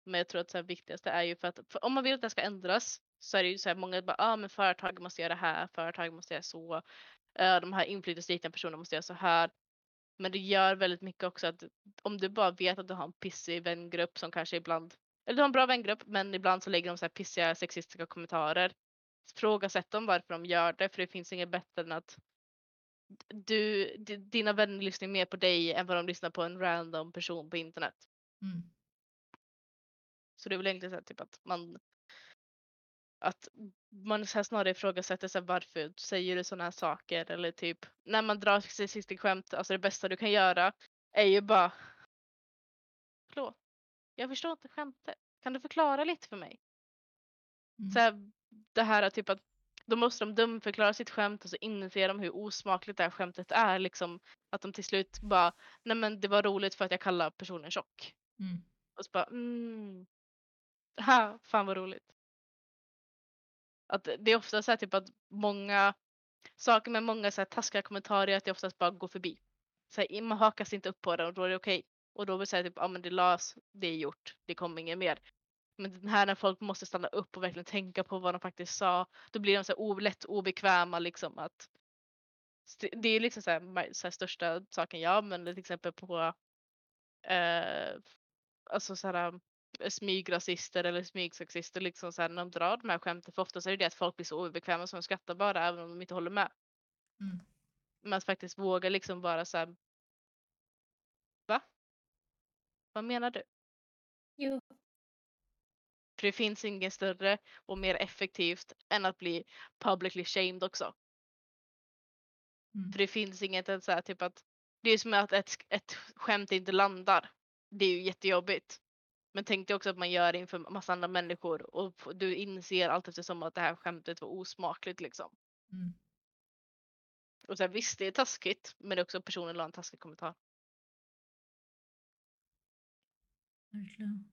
S3: Men jag tror att det viktigaste är ju för att för om man vill att det ska ändras så är det ju så här många bara ah, men företag måste göra det här, företag måste göra så. eh, de här inflytelserika personerna måste göra så här. Men det gör väldigt mycket också att om du bara vet att du har en pissig vängrupp som kanske ibland, eller du har en bra vängrupp men ibland så lägger de så här pissiga sexistiska kommentarer. Frågasätt dem varför de gör det för det finns inget bättre än att du, di- dina vänner lyssnar mer på dig än vad de lyssnar på en random person på internet.
S1: Mm.
S3: Så det är väl egentligen så här, typ att man att man så här snarare ifrågasätter sig varför säger du sådana här saker eller typ när man drar sexistisk skämt, alltså det bästa du kan göra är ju bara Förlåt, jag förstår inte skämtet. Kan du förklara lite för mig?
S1: Mm.
S3: Så här, det här är typ att då måste de dumförklara sitt skämt och så inser de hur osmakligt det här skämtet är. Liksom, att de till slut bara, nej men det var roligt för att jag kallar personen tjock.
S1: Mm.
S3: Och så bara, mm. Ha, fan vad roligt. Att det är ofta så här typ att många saker med många så här taskiga kommentarer att det oftast bara går förbi. Så här, man hakar sig inte upp på det och då är det okej. Och då vill säga typ, ja men det las, det är gjort, det kommer inget mer. Men den här när folk måste stanna upp och verkligen tänka på vad de faktiskt sa, då blir de så här lätt obekväma liksom att det är liksom så här, så här största saken jag använder till exempel på eh, alltså så här eh, smygrasister eller smygsexister liksom så här, när de drar de här skämten för ofta så är det det att folk blir så obekväma så de skrattar bara även om de inte håller med.
S1: Mm.
S3: Men att faktiskt våga liksom vara så här. Va? Vad menar du?
S2: Jo.
S3: För det finns inget större och mer effektivt än att bli publicly shamed också.
S1: Mm.
S3: För det finns inget att säga typ att det är som att ett, ett skämt inte landar. Det är ju jättejobbigt. Men tänk dig också att man gör det inför massa andra människor och du inser allt eftersom att det här skämtet var osmakligt liksom.
S1: Mm.
S3: Och så här, visst, det är taskigt, men det är också personen la en taskig kommentar.
S1: Verkligen.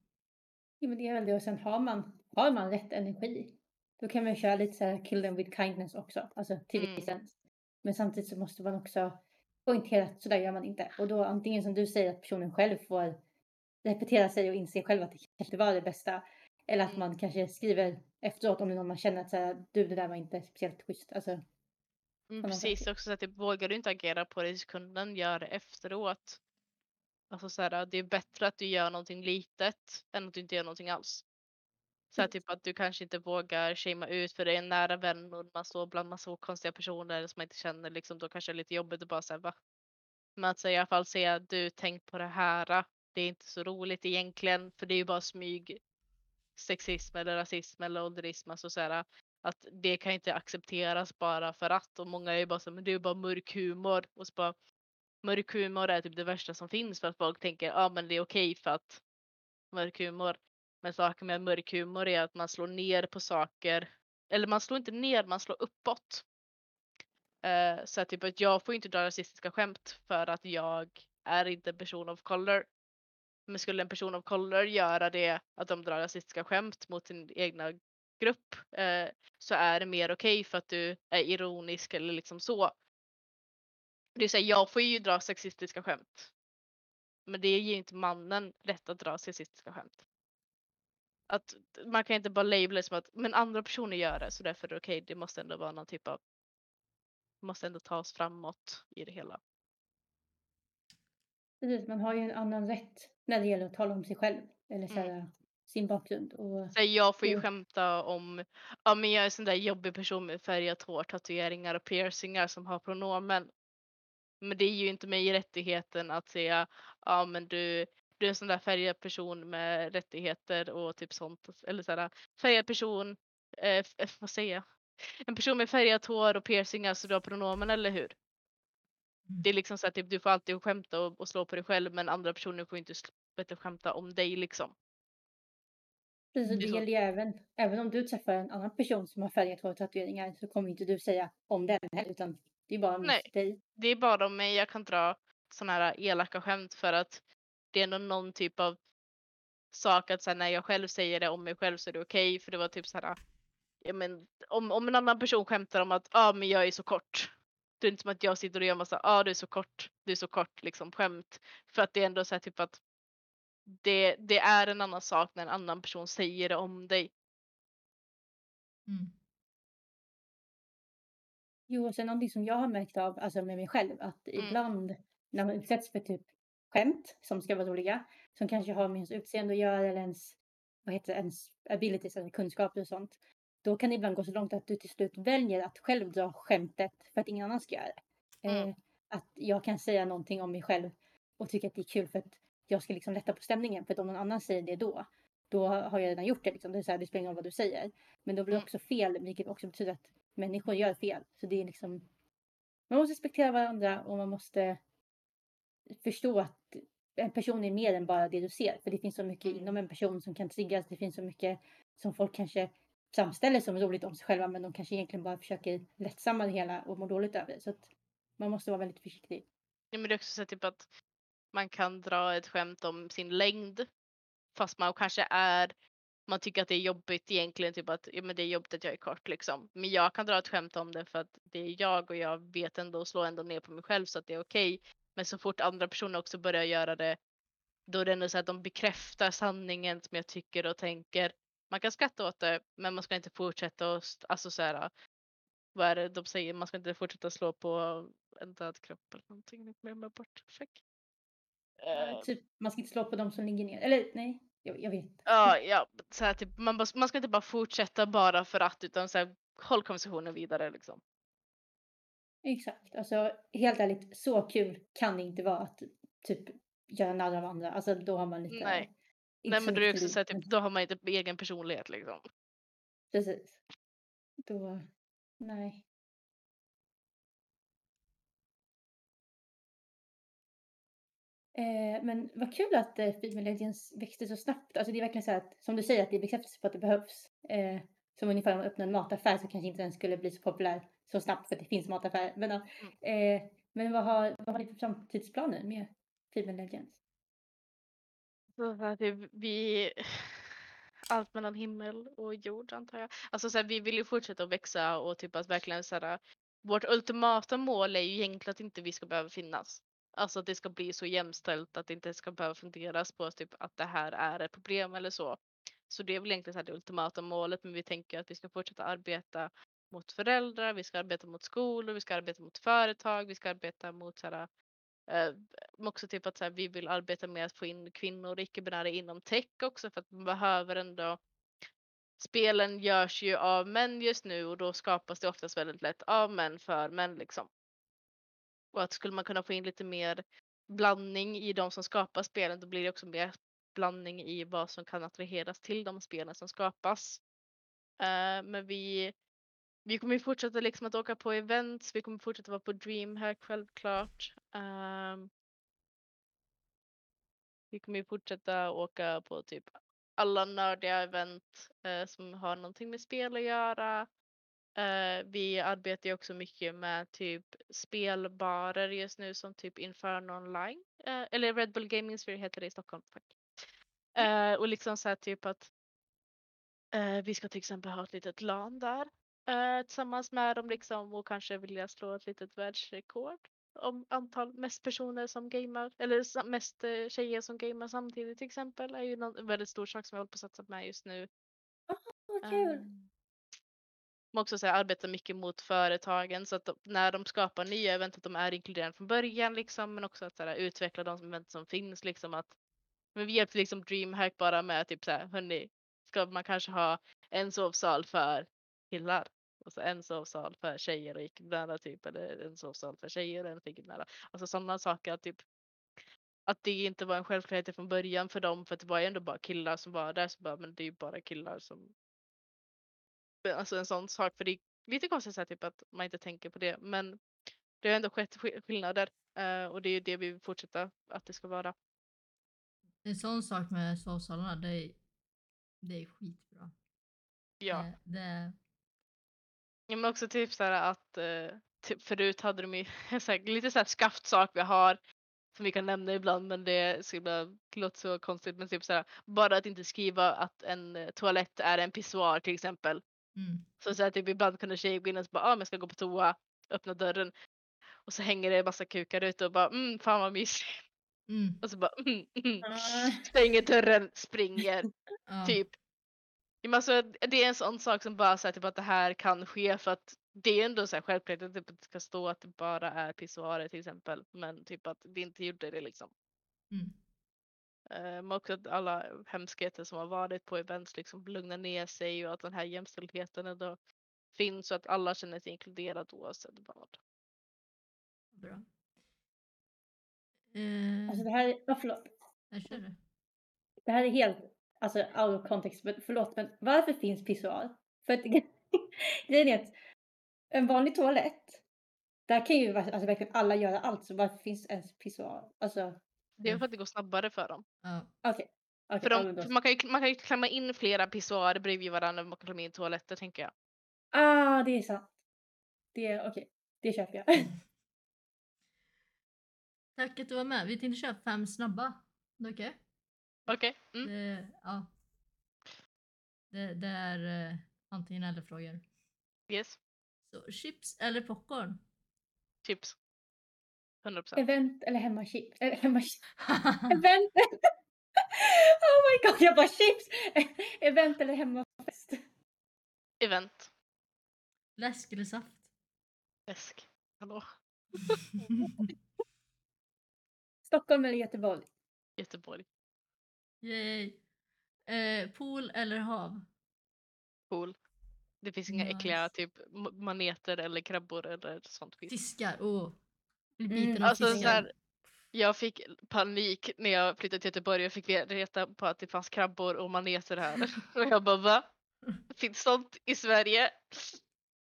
S2: Ja, men det är väl det. Och sen har man, har man rätt energi, då kan man köra lite så här kill them with kindness också. Alltså till
S3: Mm.
S2: viss gräns. Men samtidigt så måste man också poängtera att sådär gör man inte. Och då antingen som du säger att personen själv får repetera sig och inse själv att det kanske inte var det bästa. Eller att
S3: Mm.
S2: man kanske skriver efteråt om det är någon man känner att så här, du det där var inte speciellt schysst. Alltså,
S3: Mm, precis,
S2: saker.
S3: också så att typ, vågar du inte agera på det i sekunden, gör det efteråt. Alltså så här, det är bättre att du gör någonting litet än att du inte gör någonting alls. Så här,
S2: Precis.
S3: typ att du kanske inte vågar shamea ut för det är en nära vän och man står bland massa konstiga personer som man inte känner liksom, då kanske det är lite jobbigt att bara säga va? Men att säga, i alla fall säga du tänk på det här. Det är inte så roligt egentligen för det är ju bara smyg sexism eller rasism eller ålderism. Alltså så här, att det kan inte accepteras bara för att och många är ju bara så men det är ju bara mörk humor och så bara mörk humor är typ det värsta som finns för att folk tänker ja ah, men det är okej för att mörk humor. Men saken med mörk humor är att man slår ner på saker eller man slår inte ner, man slår uppåt. Uh, så att typ att jag får inte dra rasistiska skämt för att jag är inte en person of color. Men skulle en person of color göra det, att de drar rasistiska skämt mot sin egna grupp, uh, så är det mer okej för att du är ironisk eller liksom så. Det vill säga, jag får ju dra sexistiska skämt. Men det ger inte mannen rätt att dra sexistiska skämt. Att man kan inte bara labla det som att men andra personer gör det så därför är det okej. Det måste ändå vara någon typ av måste ändå ta oss framåt i det hela.
S2: precis, man har ju en annan rätt när det gäller att tala om sig själv. Eller så här, sin bakgrund. Och,
S3: Så jag får ju
S2: Mm.
S3: skämta om, ja men jag är en sån där jobbig person med färgat hår, tatueringar och piercingar som har pronomen. Men det är ju inte mig rättigheten att säga, ja men du, du är en sån där färgad person med rättigheter och typ sånt. Eller sådär, färgad person, eh, eh, vad säger jag? En person med färgat hår och piercingar så du har pronomen, eller hur?
S1: Mm.
S3: Det är liksom så att typ, du får alltid skämta och, och slå på dig själv men andra personer får inte du, skämta om dig liksom.
S2: precis,
S3: Det
S2: gäller ju även, även om du träffar en annan person som har färgat hår och tatueringar så kommer inte du säga om den heller. Utan det är bara
S3: Nej.
S2: dig.
S3: det är bara om mig jag kan dra såna här elaka skämt för att det är ändå någon typ av sak att så här, när jag själv säger det om mig själv så är det okej för det var typ så här. Ja, men, om, om en annan person skämtar om att ah, men jag är så kort. Det är inte som att jag sitter och gör massa ah, du är så kort, du är så kort liksom skämt. För att det är ändå så här typ att det, det är en annan sak när en annan person säger det om dig.
S1: Mm.
S2: Jo, och sen någonting som jag har märkt av, alltså med mig själv, att
S3: Mm.
S2: ibland när man utsätts för typ skämt som ska vara roliga, som kanske har med ens utseende att göra eller ens, vad heter det, ens abilities, alltså kunskaper och sånt. Då kan det ibland gå så långt att du till slut väljer att själv dra skämtet för att ingen annan ska göra det.
S3: Mm.
S2: Eh, att jag kan säga någonting om mig själv och tycka att det är kul för att jag ska liksom lätta på stämningen. För att om någon annan säger det då, då har jag redan gjort det. Liksom. Det, är så här, det spelar ingen roll vad du säger. Men då blir det
S3: Mm.
S2: också fel, vilket också betyder att människor gör fel. Så det är liksom, man måste respektera varandra och man måste förstå att en person är mer än bara det du ser. För det finns så mycket
S3: Mm.
S2: inom en person som kan triggas. Det finns så mycket som folk kanske framställer som roligt om sig själva men de kanske egentligen bara försöker lättsamma det hela och må dåligt över det. Så att man måste vara väldigt försiktig.
S3: Ja, men det är också så typ att man kan dra ett skämt om sin längd fast man kanske är man tycker att det är jobbigt egentligen, typ att ja, men det är jobbigt att jag är kort liksom. Men jag kan dra ett skämt om det för att det är jag och jag vet ändå och slår ändå ner på mig själv så att det är okej. Okay. Men så fort andra personer också börjar göra det, då är det ändå så att de bekräftar sanningen som jag tycker och tänker. Man kan skratta åt det, men man ska inte fortsätta och alltså så här. Vad är det de säger? Man ska inte fortsätta slå på en död kropp eller någonting. Nu glömmer jag bort. Fuck.
S2: Uh, typ, man ska inte slå på dem som ligger ner. Eller nej, jag, jag vet.
S3: Ja, ja så här, typ, man, man ska inte bara fortsätta bara för att utan så här, håll konversationen vidare liksom.
S2: Exakt, alltså helt ärligt så kul kan det inte vara att typ göra narr av andra. Alltså då har man lite.
S3: Nej, Nej men då är också så här, typ, då har man inte egen personlighet liksom.
S2: Precis. Då, nej. Eh, men vad kul att eh, Female Legends växte så snabbt. Alltså det är verkligen så att, som du säger, att det är bekräftelse på att det behövs. Eh, som ungefär om man öppnar en mataffär så kanske inte den skulle bli så populär så snabbt för att det finns mataffärer. Men, eh, men vad, har, vad har ni för framtidsplaner med Female Legends?
S3: Så att vi, allt mellan himmel och jord antar jag. Alltså så här, vi vill ju fortsätta att växa och typ att verkligen så här, vårt ultimata mål är ju egentligen att inte vi ska behöva finnas. Alltså att det ska bli så jämställt att det inte ska behöva funderas på typ att det här är ett problem eller så. Så det är väl egentligen så det ultimata målet men vi tänker att vi ska fortsätta arbeta mot föräldrar, vi ska arbeta mot skolor, vi ska arbeta mot företag, vi ska arbeta mot så här, eh, också typ att så här, vi vill arbeta med att få in kvinnor och icke-binära inom tech också för att man behöver ändå Spelen görs ju av män just nu och då skapas det oftast väldigt lätt av män för män liksom. Och att skulle man kunna få in lite mer blandning i de som skapar spelen då blir det också mer blandning i vad som kan attraheras till de spelen som skapas. Uh, men vi, vi kommer ju fortsätta liksom att åka på events, vi kommer fortsätta vara på DreamHack självklart. Uh, vi kommer ju fortsätta åka på typ alla nördiga event uh, som har någonting med spel att göra. Uh, vi arbetar ju också mycket med typ spelbarer just nu som typ Inferno online. Uh, eller Red Bull Gaming Sphere heter det i Stockholm. Uh, och liksom så här typ att vi ska till exempel ha ett litet LAN där tillsammans med dem liksom och kanske vilja slå ett litet världsrekord om antal mest personer som gamar eller mest tjejer som gamar samtidigt till exempel är ju en väldigt stor sak som jag håller på att satsa med just nu.
S2: Oh, vad kul! Um,
S3: man också så här, arbetar mycket mot företagen så att de, när de skapar nya event att de är inkluderande från början liksom men också att så här, utveckla de event som finns liksom att men vi hjälpte liksom DreamHack bara med typ så här hörni ska man kanske ha en sovsal för killar och så en sovsal för tjejer och icke typ eller en sovsal för tjejer och en för icke Alltså sådana saker att typ att det inte var en självklarhet från början för dem för att det var ju ändå bara killar som var där så bara men det är ju bara killar som alltså en sån sak. För det är lite konstigt så här, typ att man inte tänker på det. Men det har ändå skett skillnader uh, och det är det vi vill fortsätta att det ska vara.
S1: En sån sak med sovsalarna, det är, det är skitbra.
S3: Ja.
S1: Det, det...
S3: ja men också typ så här att uh, typ förut hade de ju så här, lite så här skaftsak vi har som vi kan nämna ibland men det skulle låta så konstigt men typ så här, bara att inte skriva att en eh, toalett är en pissoar till exempel
S1: Mm.
S3: Så, så här, typ, ibland kunde tjejer gå in och bara, ah, men jag ska gå på toa, öppna dörren och så hänger det en massa kukar ute och bara, mm, fan vad mysigt.
S1: Mm.
S3: Och så bara, mm, mm. stänger dörren, springer,
S1: ja.
S3: typ. Men alltså, det är en sån sak som bara säger typ, att det här kan ske för att det är ändå så här självklart att det ska stå att det bara är pissoarer till exempel. Men typ att det inte gjorde det liksom.
S1: Mm.
S3: Eh, men också att alla hemskheter som har varit på events liksom lugnar ner sig och att den här jämställdheten ändå finns och att alla känner sig inkluderade oavsett vad.
S1: Bra.
S2: Eh, alltså det här, oh, förlåt.
S1: Jag kör det.
S2: Det här är helt, alltså out of context, men förlåt, men varför finns pissoar? För att grejen är att en vanlig toalett, där kan ju alltså, verkligen alla göra allt, så varför finns ens pissoar? Alltså,
S3: det är för att det går snabbare för dem.
S1: Ja.
S2: Okej. Okay. Okej,
S3: För, de, för man, kan ju, man kan ju klämma in flera pissoarer bredvid varandra man kan klämma in toaletter tänker jag.
S2: Ah, det är sant. Det är okej. Det köper jag.
S1: Tack att du var med. Vi tänkte köra fem snabba. Det är Okej?
S3: Okej. Mm.
S1: Det, ja. Det, det är eh, antingen eller frågor.
S3: Yes.
S1: Så chips eller popcorn?
S3: Chips. 100%.
S2: Event eller hemmachips? Eller hemmachips? Event! oh my god, jag bara chips! Event eller hemmafest?
S3: Event.
S1: Läsk eller saft?
S3: Läsk. Hallå.
S2: Stockholm eller Göteborg?
S3: Göteborg.
S1: Yay. Eh, pool eller hav?
S3: Cool. Det finns inga äckliga
S1: Nice.
S3: typ m- maneter eller krabbor eller sånt skit.
S1: Fiskar, åh. Blir
S2: Mm,
S1: biten av
S3: Alltså så här, jag fick panik när jag flyttade till Göteborg och fick reta på att det fanns krabbor och maneter här. Och jag bara va? Finns sånt i Sverige?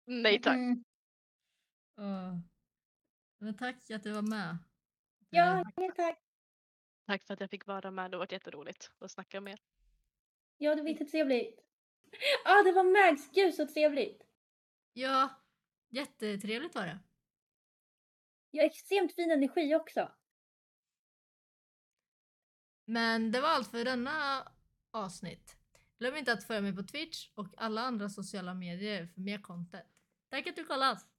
S3: Nej tack.
S2: Mm.
S1: Åh. Men tack att du var med.
S2: Ja, ja, tack.
S3: Tack för att jag fick vara med. Det har varit jätteroligt att snacka med er.
S2: Ja, det var jättetrevligt. Ja, ah, det var Mags. Gud så trevligt.
S1: Ja, jättetrevligt var det.
S2: Jag har extremt fin energi också.
S1: Men det var allt för denna avsnitt. Glöm inte att följa mig på Twitch och alla andra sociala medier för mer content. Tack att du kollat!